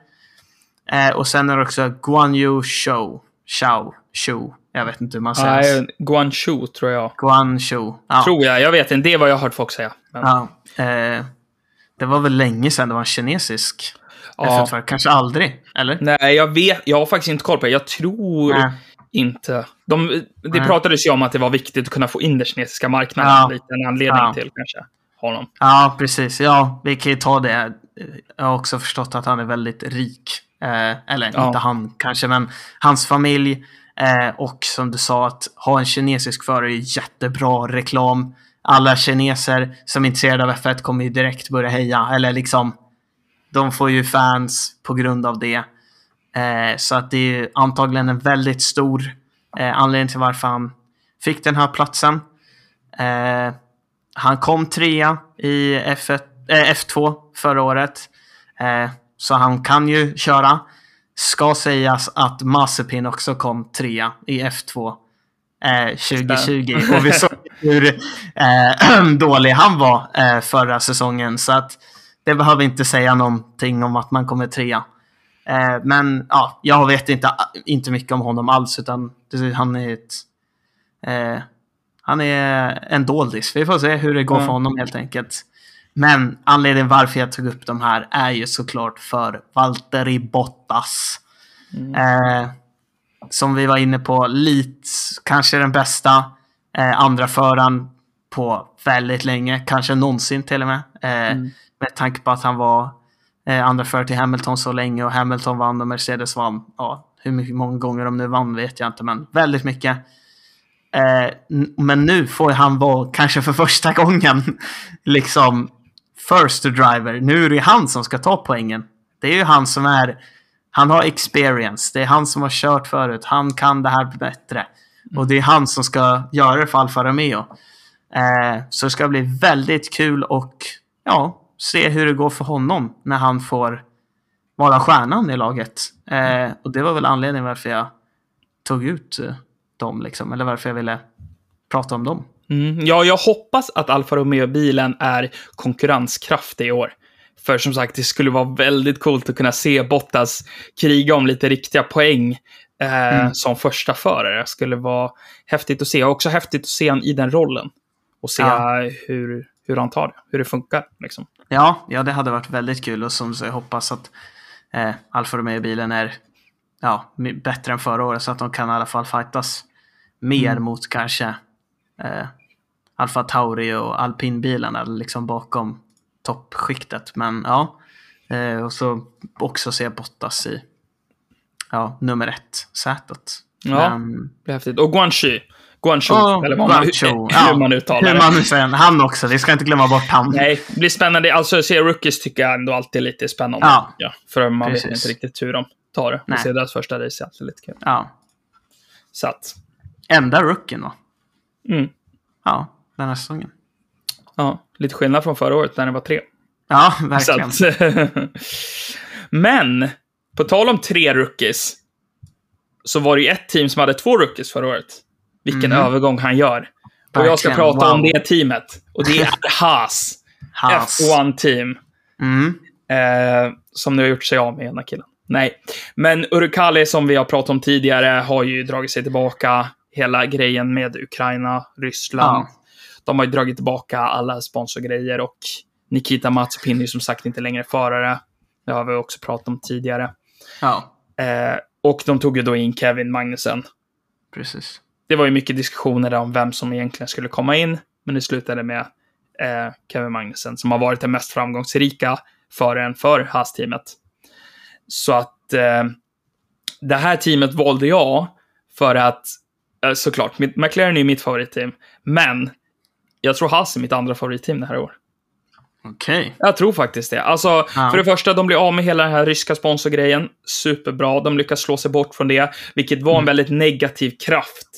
Och sen är det också Guan Yu Zhou. Zhao. Zhou. Jag vet inte hur man säger. Nej, Guangzhou tror jag. Guan Zhou. Ja. Tror jag. Jag vet inte. Det är vad jag har hört folk säga. Men, Ja, eh, det var väl länge sedan det var en kinesisk Ja. F1-förare. Kanske aldrig, eller? Nej, jag vet. Jag har faktiskt inte koll på det. Jag tror Nej. inte. De, det Nej. pratades ju om att det var viktigt att kunna få in den kinesiska marknaden. Ja. Lite en anledning Ja. till kanske honom. Ja, precis. Ja, vi kan ju ta det. Jag har också förstått att han är väldigt rik. Eh, eller inte han kanske, men hans familj. Eh, och som du sa, att ha en kinesisk förare är jättebra reklam. Alla kineser som är intresserade av F1 kommer ju direkt börja heja. Eller liksom, de får ju fans på grund av det. Eh, så att det är ju antagligen en väldigt stor eh, anledning till varför han fick den här platsen. Eh, han kom trea i F1, eh, F2 förra året. Eh, så han kan ju köra. Ska sägas att Mazepin också kom trea i F2 eh, 2020. Och vi såg hur eh, *clears throat* dålig han var eh, förra säsongen. Så att det behöver inte säga någonting om att man kommer trea. Eh, men ja, jag vet inte, inte mycket om honom alls. Utan han är ett... Eh, han är en doldis. Vi får se hur det går Ja. för honom helt enkelt. Men anledningen varför jag tog upp de här är ju såklart för Valtteri Bottas. Eh, som vi var inne på, lite, kanske den bästa eh, andra föraren på väldigt länge, kanske någonsin till och med. Eh, Med tanke på att han var eh, andra förare till Hamilton så länge och Hamilton vann och Mercedes vann. Ja, hur mycket, många gånger de nu vann vet jag inte, men väldigt mycket. Eh, men nu får han vara, kanske för första *laughs* gången, liksom first driver. Nu är det han som ska ta poängen. Det är ju han som är, han har experience. Det är han som har kört förut. Han kan det här bättre. Och det är han som ska göra det för Alfa Romeo. Eh, så det ska bli väldigt kul och ja, se hur det går för honom när han får vara stjärnan i laget. Eh, och det var väl anledningen varför jag tog ut eh, dem, liksom. eller varför jag ville prata om dem. Mm. Ja, jag hoppas att Alfa Romeo-bilen är konkurrenskraftig i år. För som sagt, det skulle vara väldigt coolt att kunna se Bottas kriga om lite riktiga poäng eh, som första förare. Det skulle vara häftigt att se. Och också häftigt att se honom i den rollen. Och se Ja. hur, hur han tar det, hur det funkar. Liksom. Ja, ja, det hade varit väldigt kul och som jag hoppas att eh, Alfa Romeo-bilen är ja, bättre än förra året så att de kan i alla fall fightas mer mot kanske eh, Alfa Tauri och alpinbilarna liksom bakom toppskiktet. Men ja, eh, och så också se Bottas i ja, nummer ett sätet. Ja. Men, Det blir häftigt. Och Guangxi. Guangzhou, och eller vad man, Guangzhou, hur, ja, hur man uttalar hur man nu säger, han också, vi ska inte glömma bort han. Nej, det blir spännande. Alltså, att se rookies tycker jag ändå alltid är lite spännande. Ja. för man vet Precis. inte riktigt hur de tar det. Nej. Och se deras första race är alltid lite kul. Ja. Så att, Enda rookien va? Mm, Ja, den här säsongen. ja, lite skillnad från förra året när det var tre. Ja, verkligen. att, *laughs* Men, på tal om tre rookies, så var det ju ett team som hade två rookies förra året. Vilken övergång han gör. Och jag ska. Verkligen, prata om wow. det teamet. Och det är *laughs* Haas. Haas. F1-team. Mm. Eh, som nu har gjort sig av med ena killen. Nej. Men Urukali, som vi har pratat om tidigare, har ju dragit sig tillbaka. Hela grejen med Ukraina, Ryssland. Ja. De har ju dragit tillbaka alla sponsorgrejer och Nikita Mazepin är som sagt inte längre förare. Det har vi också pratat om tidigare. Ja, Eh, och de tog ju då in Kevin Magnussen. precis. Det var ju mycket diskussioner om vem som egentligen skulle komma in, men det slutade med eh, Kevin Magnussen som har varit den mest framgångsrika föraren för Haas-teamet. Så att eh, det här teamet valde jag för att, såklart, mitt, McLaren är mitt favoritteam, men jag tror Haas är mitt andra favoritteam det här året. Okej. Jag tror faktiskt det. Alltså, Ja. för det första, de blir av med hela den här ryska sponsorgrejen. Superbra. De lyckas slå sig bort från det, vilket var Mm. en väldigt negativ kraft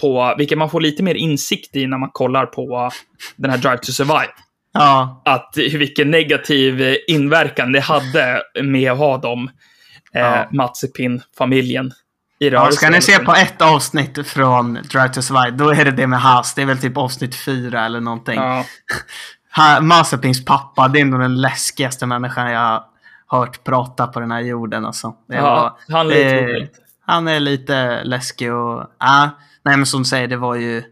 på, vilket man får lite mer insikt i när man kollar på den här Drive to Survive. Ja, Att vilken negativ inverkan det hade med att ha dem, eh, Ja. Mazepin-familjen i ja, ska ni se på ett avsnitt från Drive to Survive, då är det det med Haas. Det är väl typ avsnitt fyra eller någonting. Ja, *laughs* Mazepins pappa, det är nog den läskigaste människan jag har hört prata på den här jorden. Alltså. Ja, var, han är roligt. Han är lite läskig och... Ja, nej, men som du säger, det var ju...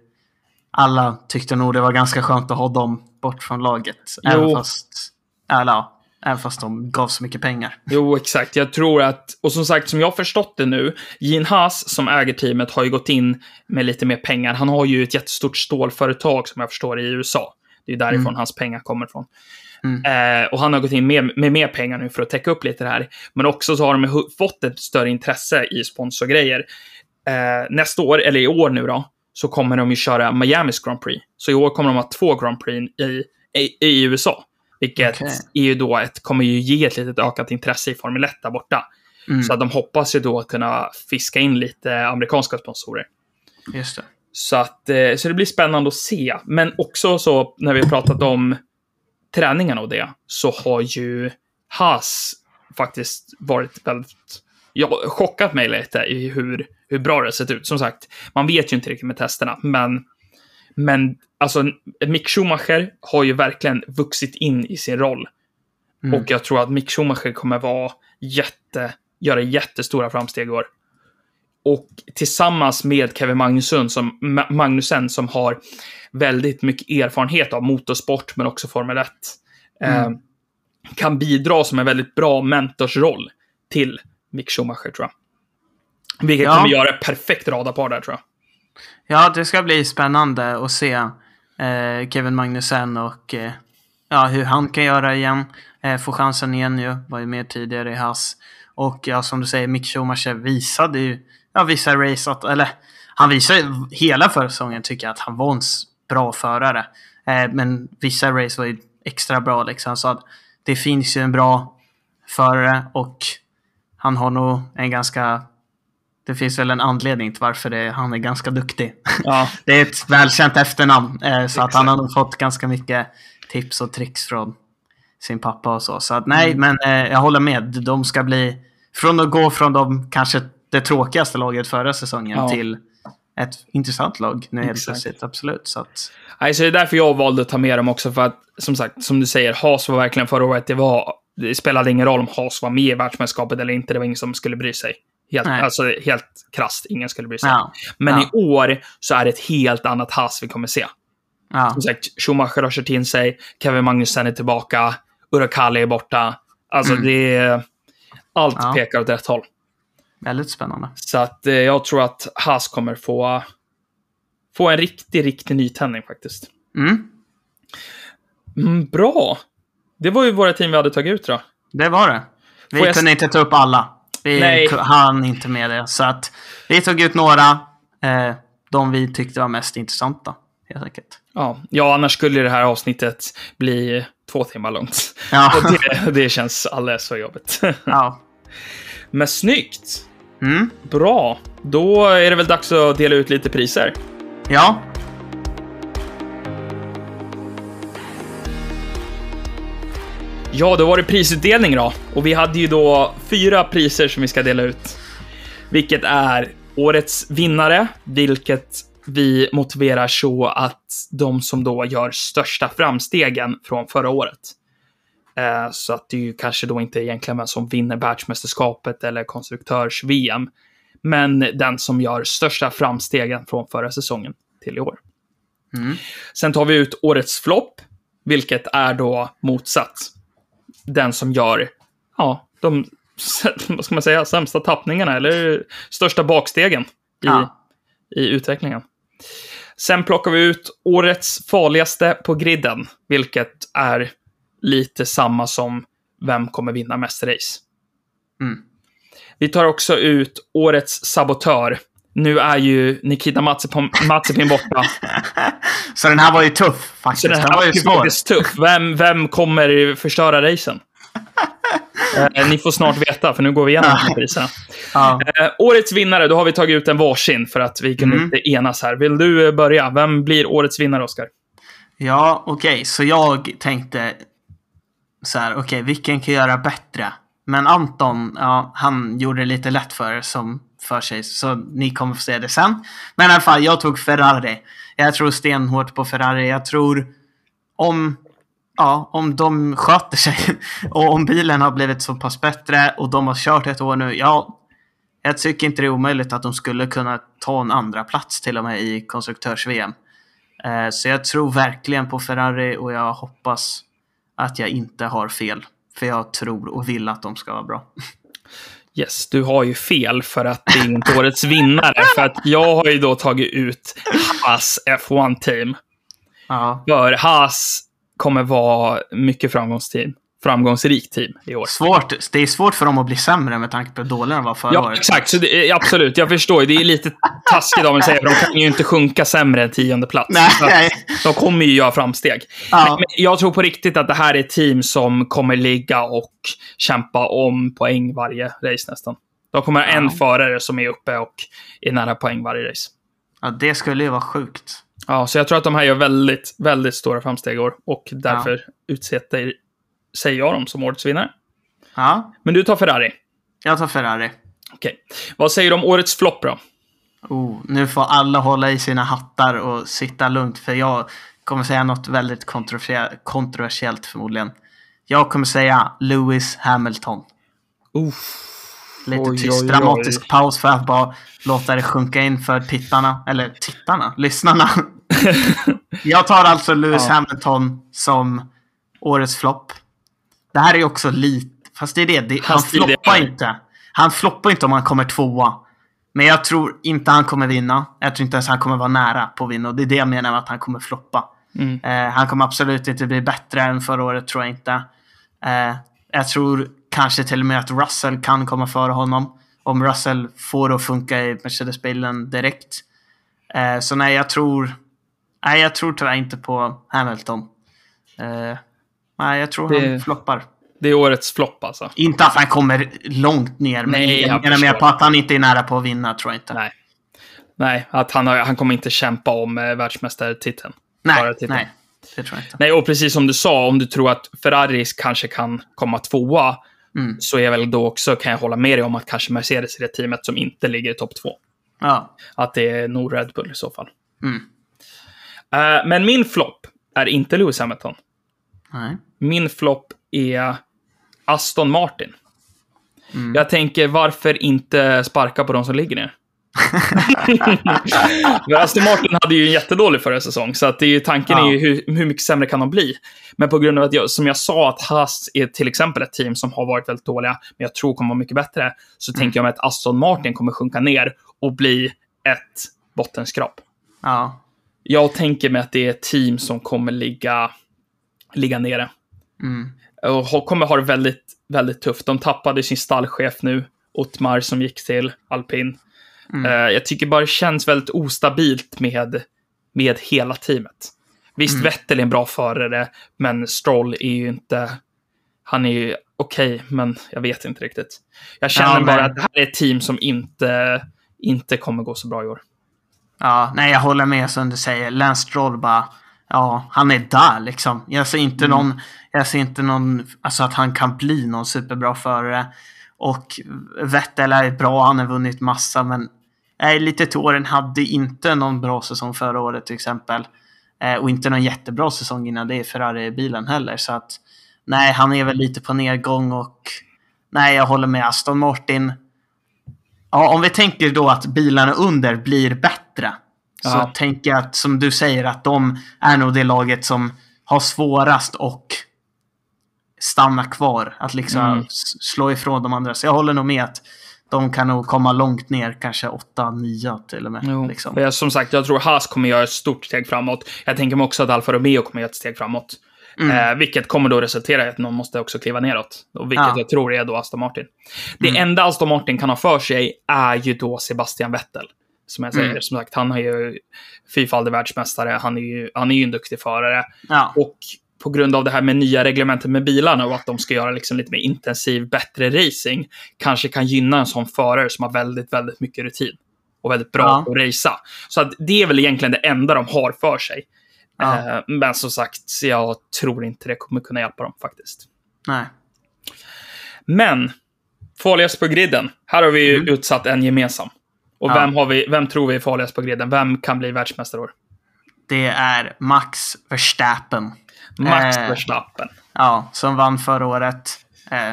Alla tyckte nog det var ganska skönt att ha dem bort från laget. Jo. Även fast... Eller ja, även fast de gav så mycket pengar. Jo, exakt. Jag tror att, och som sagt, som jag har förstått det nu, Gene Haas som äger teamet har ju gått in med lite mer pengar. Han har ju ett jättestort stålföretag som jag förstår i USA. Det är därifrån hans pengar kommer ifrån. Eh, och han har gått in med, med mer pengar nu för att täcka upp lite det här. Men också så har de fått ett större intresse i sponsorgrejer. Eh, nästa år, eller i år nu då, så kommer de ju köra Miamis Grand Prix. Så i år kommer de ha två Grand Prix i, i, i USA. Vilket Okej. är ju då ett, kommer ju ge ett litet ökat intresse i Formel 1 där borta. Mm. Så att de hoppas ju då att kunna fiska in lite amerikanska sponsorer. Just det. Så, att, eh, så det blir spännande att se. Men också så när vi har pratat om träningen och det, så har ju Haas faktiskt varit väldigt, ja, chockat mig lite i hur, hur bra det har sett ut. Som sagt, man vet ju inte riktigt med testerna, men, men alltså Mick Schumacher har ju verkligen vuxit in i sin roll. Mm. Och jag tror att Mick Schumacher kommer vara jätte, göra jättestora framsteg i år. Och tillsammans med Kevin Magnusson som, Ma- Magnussen som har väldigt mycket erfarenhet av motorsport men också Formel 1. Eh, kan bidra som en väldigt bra mentorsroll till Mick Schumacher tror jag. Vilket Ja. kommer göra ett perfekt radarpar där tror jag. Ja, det ska bli spännande att se eh, Eh, Kevin Magnussen och eh, ja, hur han kan göra igen. Eh, få chansen igen ju. Var ju med tidigare i Haas. Och ja, som du säger, Mick Schumacher visade ju ja, vissa race att, eller han visade ju hela förra säsongen tycker jag att han var en bra förare. Eh, men vissa race var ju extra bra liksom. Så att det finns ju en bra förare och han har nog en ganska det finns väl en anledning till varför det, han är ganska duktig. Ja. *laughs* Det är ett välkänt efternamn, eh, så att han har nog fått ganska mycket tips och tricks från sin pappa och så. Så att nej, men eh, jag håller med. De ska bli, från att gå från de kanske det tråkigaste laget förra säsongen Ja. till ett intressant lag nu helt plötsligt. Absolut. Så att, Nej, så det är därför jag valde att ta med dem också, för att som sagt, som du säger, Haas var verkligen förra året, det var, det spelade ingen roll om Haas var med i världsmästerskapet eller inte, det var ingen som skulle bry sig. Helt, Nej. alltså helt krasst, ingen skulle bry sig. ja, Men Ja. i år så är det ett helt annat Haas vi kommer se. ja, Som sagt, Schumacher har kört in sig, Kevin Magnussen är tillbaka, Urakali är borta. Alltså det är... Allt Mm. Ja. pekar åt rätt håll. väldigt spännande. Så att eh, jag tror att Haas kommer få, få en riktig, riktig nytändning faktiskt. Mm, Mm, bra! Det var ju våra team vi hade tagit ut då. det var det. Vi Får jag- kunde inte ta upp alla. Vi Nej. hann inte med det. Så att vi tog ut några. Eh, de vi tyckte var mest intressanta. Helt enkelt. Ja, ja annars skulle det här avsnittet bli två timmar långt. Ja. *laughs* Det, det känns alldeles för jobbigt. *laughs* ja. Men snyggt! Mm. Bra! Då är det väl dags att dela ut lite priser. Ja. Ja, då var det prisutdelning då. Och vi hade ju då fyra priser som vi ska dela ut. Vilket är årets vinnare, vilket vi motiverar så att de som då gör största framstegen från förra året. Eh, så att det är ju kanske då inte egentligen vem som vinner världsmästerskapet eller konstruktörs-VM. Men den som gör största framstegen från förra säsongen till i år. Mm. Sen tar vi ut årets flopp, vilket är då motsatt. Den som gör, ja, de, *laughs* vad ska man säga, sämsta tappningarna eller största bakstegen i, Ja. i utvecklingen. Sen plockar vi ut årets farligaste på griden, vilket är lite samma som vem kommer vinna mest race. Mm. Vi tar också ut årets sabotör. Nu är ju Nikita Mazepin *laughs* borta. *laughs* Så den här var ju tuff faktiskt. Så den den var här ju är svår. faktiskt tuff. Vem, vem kommer förstöra racen? *laughs* Eh, ni får snart veta, för nu går vi igenom här priserna. Ja. Eh, årets vinnare, då har vi tagit ut en varsin för att vi kunde Mm. inte enas här. Vill du eh, börja? Vem blir årets vinnare, Oskar? Ja, okej, så jag tänkte så här, okej, vilken kan göra bättre? Men Anton, ja, han gjorde det lite lätt för, som, för sig, så ni kommer få se det sen. Men i alla fall, jag tog Ferrari. Jag tror stenhårt på Ferrari. Jag tror om, ja, om de sköter sig *laughs* och om bilen har blivit så pass bättre och de har kört ett år nu, ja, jag tycker inte det är omöjligt att de skulle kunna ta en andra plats till och med i konstruktörs-VM. Eh, så jag tror verkligen på Ferrari och jag hoppas att jag inte har fel. För jag tror och vill att de ska vara bra. *laughs* Yes, du har ju fel för att det är inte årets vinnare. För att jag har ju då tagit ut Haas F1-team. Ja. För Haas kommer vara mycket framgångsteam. Framgångsrikt team i år. Svårt. Det är svårt för dem att bli sämre med tanke på hur dåliga de var förra Ja, året. exakt. Så det, absolut, jag förstår. Det är lite taskigt av mig att säga, för de kan ju inte sjunka sämre än tionde plats. Nej. De kommer ju göra framsteg. Ja. Men, jag tror på riktigt att det här är ett team som kommer ligga och kämpa om poäng varje race nästan. De kommer ha en Ja. förare som är uppe och är nära poäng varje race. Ja, det skulle ju vara sjukt. Ja, så jag tror att de här gör väldigt, väldigt stora framsteg i år och därför utsätter, säger jag dem som årets vinnare. Ja, Men du tar Ferrari. jag tar Ferrari. Okej. Vad säger du om årets flopp då? Oh, nu får alla hålla i sina hattar och sitta lugnt för jag kommer säga något väldigt kontroversiellt, förmodligen. Jag kommer säga Lewis Hamilton. Lite Oj, tyst oj, dramatisk oj. paus för att bara låta det sjunka in för tittarna. Eller tittarna? Lyssnarna. *laughs* jag tar alltså Lewis Ja. Hamilton som årets flopp. Det här är också lite... Fast det är det. det han Fast det floppar inte. Han floppar inte om han kommer tvåa. Men jag tror inte han kommer vinna. Jag tror inte ens han kommer vara nära på att vinna. Och det är det jag menar med att han kommer floppa. Mm. Eh, han kommer absolut inte bli bättre än förra året, tror jag inte. Eh, jag tror kanske till och med att Russell kan komma före honom. Om Russell får det att funka i Mercedes-bilen direkt. Eh, så nej, jag tror... Nej, jag tror tyvärr inte på Hamilton. Nej, jag tror Det- han floppar. Det är årets flopp alltså. Inte att han kommer långt ner, men Nej, jag menar mer på att han inte är nära på att vinna, tror jag inte. Nej. Nej, att han, har, han kommer inte kämpa om eh, världsmästartiteln. nej, nej, det tror jag inte. Nej, och precis som du sa, om du tror att Ferrari kanske kan komma tvåa, Mm. så är väl då också, kan jag hålla med dig om, att kanske Mercedes är det teamet som inte ligger i topp två. Ja. Att det är nog Red Bull i så fall. Mm. Eh, men min flopp är inte Lewis Hamilton. Nej. Min flopp är Aston Martin. Mm. Jag tänker, varför inte sparka på de som ligger ner? *laughs* Aston Martin hade ju en jättedålig förra säsong, så att det är ju, tanken Ja. är ju hur, hur mycket sämre kan de bli? Men på grund av att, jag, som jag sa, att Haas är till exempel ett team som har varit väldigt dåliga, men jag tror kommer vara mycket bättre, så tänker jag mig att Aston Martin kommer sjunka ner och bli ett bottenskrap. Ja. Jag tänker mig att det är ett team som kommer ligga, ligga nere. Mm. Och kommer ha det väldigt, väldigt tufft. De tappade sin stallchef nu, Ottmar, som gick till alpin. Mm. Eh, jag tycker bara det känns väldigt ostabilt med, med hela teamet. Visst, Mm. Vettel är en bra förare, men Stroll är ju inte... Han är ju okej, men jag vet inte riktigt. Jag känner Ja, bara att det här är ett team som inte, inte kommer gå så bra i år. Ja, nej jag håller med som du säger. Lance Stroll bara, ja, han är där liksom. Jag ser inte Mm. någon, jag ser inte någon, alltså att han kan bli någon superbra förare. Och Vettel är bra, han har vunnit massa, men nej, lite till åren hade inte någon bra säsong förra året till exempel. Eh, och inte någon jättebra säsong innan det i Ferrari-bilen heller. Så att nej, han är väl lite på nedgång och nej, jag håller med Aston Martin. Ja, om vi tänker då att bilarna under blir bättre. Så Ja. tänker jag att, som du säger, att de är nog det laget som har svårast och stanna kvar. Att liksom Mm. slå ifrån de andra. Så jag håller nog med att de kan nog komma långt ner, kanske 8-9 till och med. Jo, Liksom. för jag, som sagt, jag tror Haas kommer göra ett stort steg framåt. Jag tänker mig också att Alfa Romeo kommer göra ett steg framåt. Mm. Eh, vilket kommer då resultera i att någon måste också kliva neråt. Och vilket Ja. jag tror är då Aston Martin. Det Mm. enda Aston Martin kan ha för sig är ju då Sebastian Vettel. Som jag säger, Mm. som sagt, han är ju fyrfaldig världsmästare. Han är ju, han är ju en duktig förare. Ja. Och på grund av det här med nya reglementet med bilarna och att de ska göra liksom lite mer intensiv, bättre racing, kanske kan gynna en sån förare som har väldigt, väldigt mycket rutin och väldigt bra Ja. på att racea. Så att det är väl egentligen det enda de har för sig. Ja. Eh, men som sagt, jag tror inte det kommer kunna hjälpa dem faktiskt. Nej. Men, farligast på griden. Här har vi ju Mm. utsatt en gemensam. Och Ja. vem, har vi, vem tror vi är farligast på griden? Vem kan bli världsmästare år? Det är Max Verstappen. Max Eh. Verstappen. Ja, som vann förra året. Eh,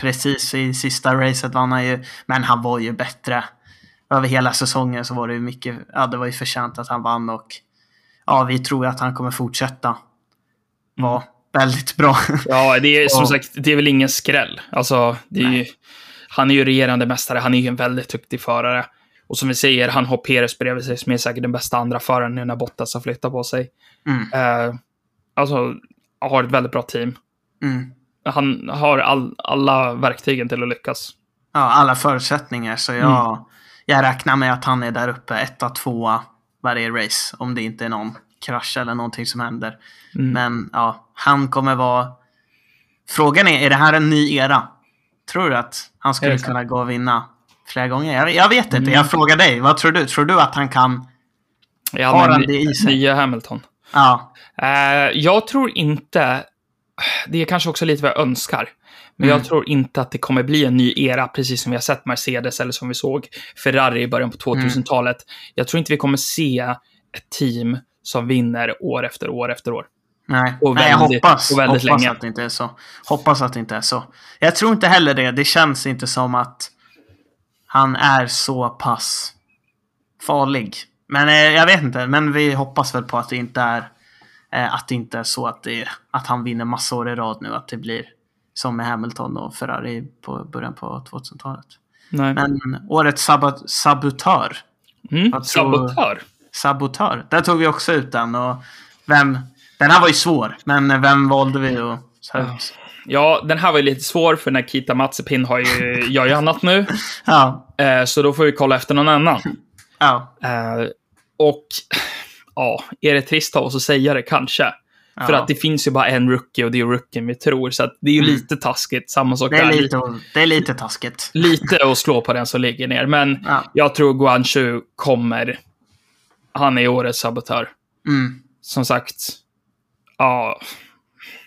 precis i sista racet vann han ju. Men han var ju bättre. Över hela säsongen så var det ju mycket, ja det var ju förtjänt att han vann och ja, vi tror att han kommer fortsätta vara väldigt bra. *laughs* Ja, det är som sagt, det är väl ingen skräll. Alltså, är ju, han är ju regerande mästare, han är ju en väldigt duktig förare. Och som vi säger, han har Perez bredvid sig som är säkert den bästa andra föraren nu när Bottas har flyttat på sig. Mm. Eh, alltså, har ett väldigt bra team. Mm. Han har all, alla verktygen till att lyckas. Ja, alla förutsättningar. Så jag, jag räknar med att han är där uppe, etta, tvåa varje race. Om det inte är någon krasch eller någonting som händer. Mm. Men ja, han kommer vara... Frågan är, är det här en ny era? Tror du att han skulle kunna gå och vinna flera gånger? Jag, jag vet inte, Mm. jag frågar dig. Vad tror du? Tror du att han kan... Ja, Har han det i sig? Nya Hamilton. Ja, Eh, jag tror inte... Det är kanske också lite vad jag önskar. Men Mm. jag tror inte att det kommer bli en ny era, precis som vi har sett Mercedes eller som vi såg Ferrari i början på 2000-talet. Jag tror inte vi kommer se ett team som vinner år efter år efter år. nej. Och nej jag väldigt- hoppas, och väldigt hoppas länge. att det inte är så. Hoppas att det inte är så. Jag tror inte heller det. Det känns inte som att han är så pass farlig. Men eh, jag vet inte, men vi hoppas väl på att det inte är eh, att det inte är så att, det, att han vinner massa år i rad nu. Att det blir som med Hamilton och Ferrari på början på 2000-talet. Nej. Men årets sabot- sabotör. mm, tror- sabotör. Sabotör. Där tog vi också ut den. Och vem, den här var ju svår, men vem valde vi att ta ut? Ja, den här var ju lite svår för Nikita Mazepin har ju, *laughs* gör ju annat nu. Ja. Eh, så då får vi kolla efter någon annan. *laughs* Ja. Eh, och ja, är det trist av oss att säga det kanske? För Ja. att det finns ju bara en rookie och det är rookien vi tror. Så det är ju Mm. lite taskigt. Samma sak Det är där. lite, det är lite taskigt. Lite att slå på den som ligger ner. Men Ja. jag tror Guanchu kommer. Han är årets sabotör. Mm. Som sagt, ja,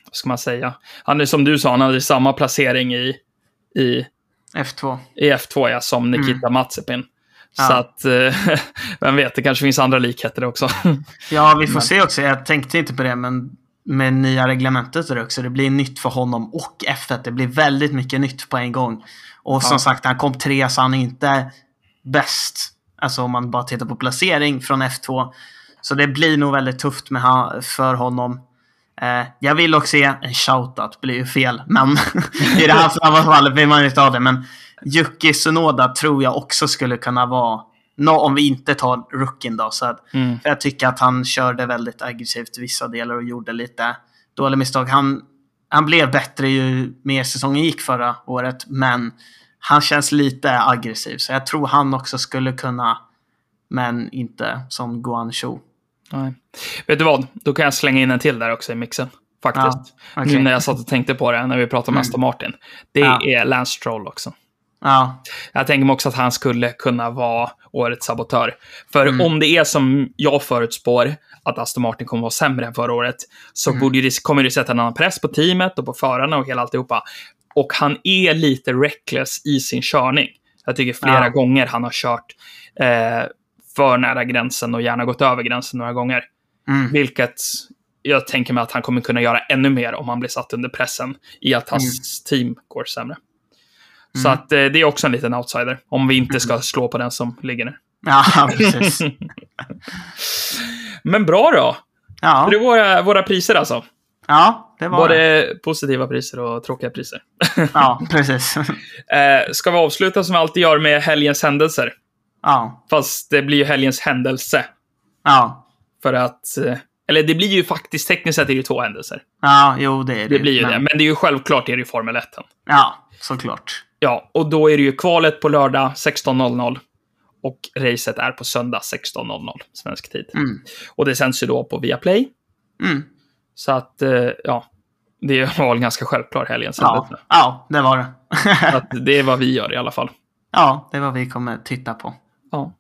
vad ska man säga? Han är som du sa, han hade samma placering i, i, F2. i F2 ja, som Nikita Mazepin. Så Mm. Ja. att, eh, *laughs* vem vet, det kanske finns andra likheter också. *laughs* Ja, vi får se också. Jag tänkte inte på det, men med nya reglementet också. Det blir nytt för honom och F1. Det blir väldigt mycket nytt på en gång. Och som Ja. sagt, han kom tre så han är inte bäst. Alltså om man bara tittar på placering från F2. Så det blir nog väldigt tufft med för honom. Eh, jag vill också se en shoutout, blir ju fel. Men *laughs* i det här fallet vill man ju ha det. Men Yuki Tsunoda tror jag också skulle kunna vara, nå om vi inte tar rookien då. Så att, Mm. för jag tycker att han körde väldigt aggressivt i vissa delar och gjorde lite dåliga misstag. Han, han blev bättre ju mer säsongen gick förra året, men han känns lite aggressiv. Så jag tror han också skulle kunna, men inte som Guan Shu. Nej. Vet du vad? Då kan jag slänga in en till där också i mixen. Faktiskt. Ja, okej. Nu när jag satt och tänkte på det, när vi pratade om Mm. Aston Martin. Det Ja. är Lance Stroll också. Ja, Jag tänker mig också att han skulle kunna vara årets sabotör. För Mm. om det är som jag förutspår, att Aston Martin kommer vara sämre än förra året, så Mm. borde det, kommer det sätta en annan press på teamet och på förarna och hela alltihopa. Och han är lite reckless i sin körning. Jag tycker flera Ja. gånger han har kört eh, för nära gränsen och gärna gått över gränsen några gånger. mm. Vilket jag tänker mig att han kommer kunna göra ännu mer om han blir satt under pressen i att hans team går sämre. Så Mm. att eh, det är också en liten outsider. Om vi inte ska slå på den som ligger ner. ja *laughs* precis. *laughs* Men bra då! Ja, Det är våra, våra priser alltså. ja det var det. Både positiva priser och tråkiga priser. Ja, precis. *laughs* Eh, ska vi avsluta som vi alltid gör med helgens händelser? Ja, Fast det blir ju helgens händelse. ja. För att... Eh, eller det blir ju faktiskt tekniskt sett är det ju två händelser. Ja, jo det är det. Det blir ju men- det. Men det är ju självklart det är det ju Formel 1. Ja, såklart. Ja, och då är det ju kvalet på lördag 16.00. Och racet är på söndag 16.00 svensk tid. Mm. Och det sänds ju då på Viaplay. Mm. Så att, eh, ja. Det *laughs* var väl ganska självklar helgen sen. Ja, ja det var det. Att det är vad vi gör i alla fall. ja, det är vad vi kommer titta på. Ja.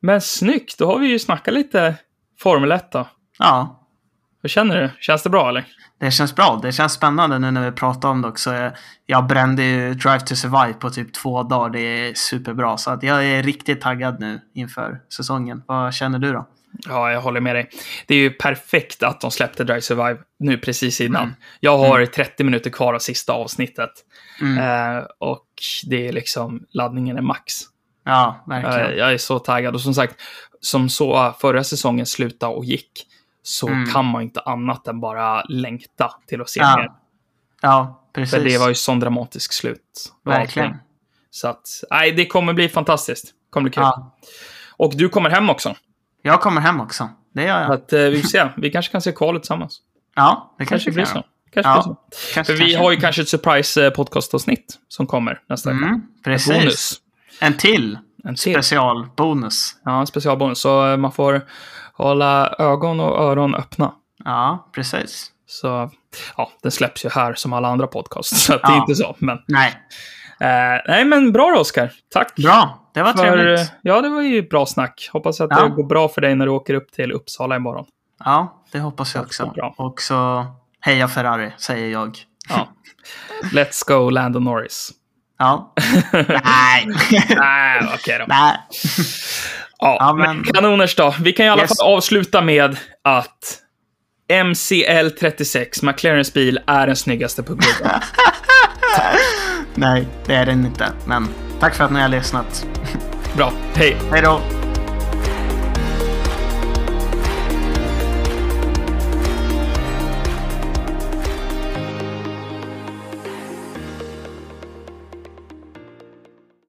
Men snyggt, då har vi ju snackat lite Formel 1 då. Ja, Hur känner du? Känns det bra eller? det känns bra. Det känns spännande nu när vi pratar om det också. Jag- Jag brände ju Drive to Survive på typ två dagar. Det är superbra. Så att jag är riktigt taggad nu inför säsongen. Vad känner du då? Ja, jag håller med dig. Det är ju perfekt att de släppte Drive Survive nu precis innan. Jag har 30 minuter kvar av sista avsnittet. Eh, och det är liksom, laddningen är max. Ja, Eh, verkligen. jag är så taggad. Och som sagt, som så förra säsongen slutade och gick, så kan man inte annat än bara längta till att se Ja, mer. Ja, precis. För det var ju sån dramatisk slut. Verkligen. Så att, nej, det kommer bli fantastiskt. Det kommer bli kul. Ja. Och du kommer hem också. Jag kommer hem också. Det gör Så jag. att, eh, vi får se. Vi kanske kan se kvalet tillsammans. Ja, det Kanske kanske blir så. Kanske Ja, så. Kanske, För vi kanske. har ju kanske ett surprise eh, podcastavsnitt som kommer nästa vecka. Mm, precis. Bonus. En till En till. specialbonus. Ja, en specialbonus. Så eh, man får hålla ögon och öron öppna. Ja, precis. Så ja, den släpps ju här som alla andra podcasts. *laughs* Så att det är Ja. inte så. Men, Nej, eh, nej, men bra då, Oskar. Tack. bra. Det var För, eh, trevligt. ja, det var ju bra snack. Hoppas att Ja. det går bra för dig när du åker upp till Uppsala imorgon. Ja, det hoppas jag också. bra. Och så heja Ferrari, säger jag. Ja. *laughs* Let's go, Lando Norris. Ja. Nej. Nej, okej då. Nej. Ja, Ja, men... kanoners då. Vi kan i alla Yes. fall avsluta med att MCL 36, McLarens bil, är den snyggaste på gubben. *laughs* Nej, det är den inte. Men tack för att ni har lyssnat. Bra, hej! Hej då.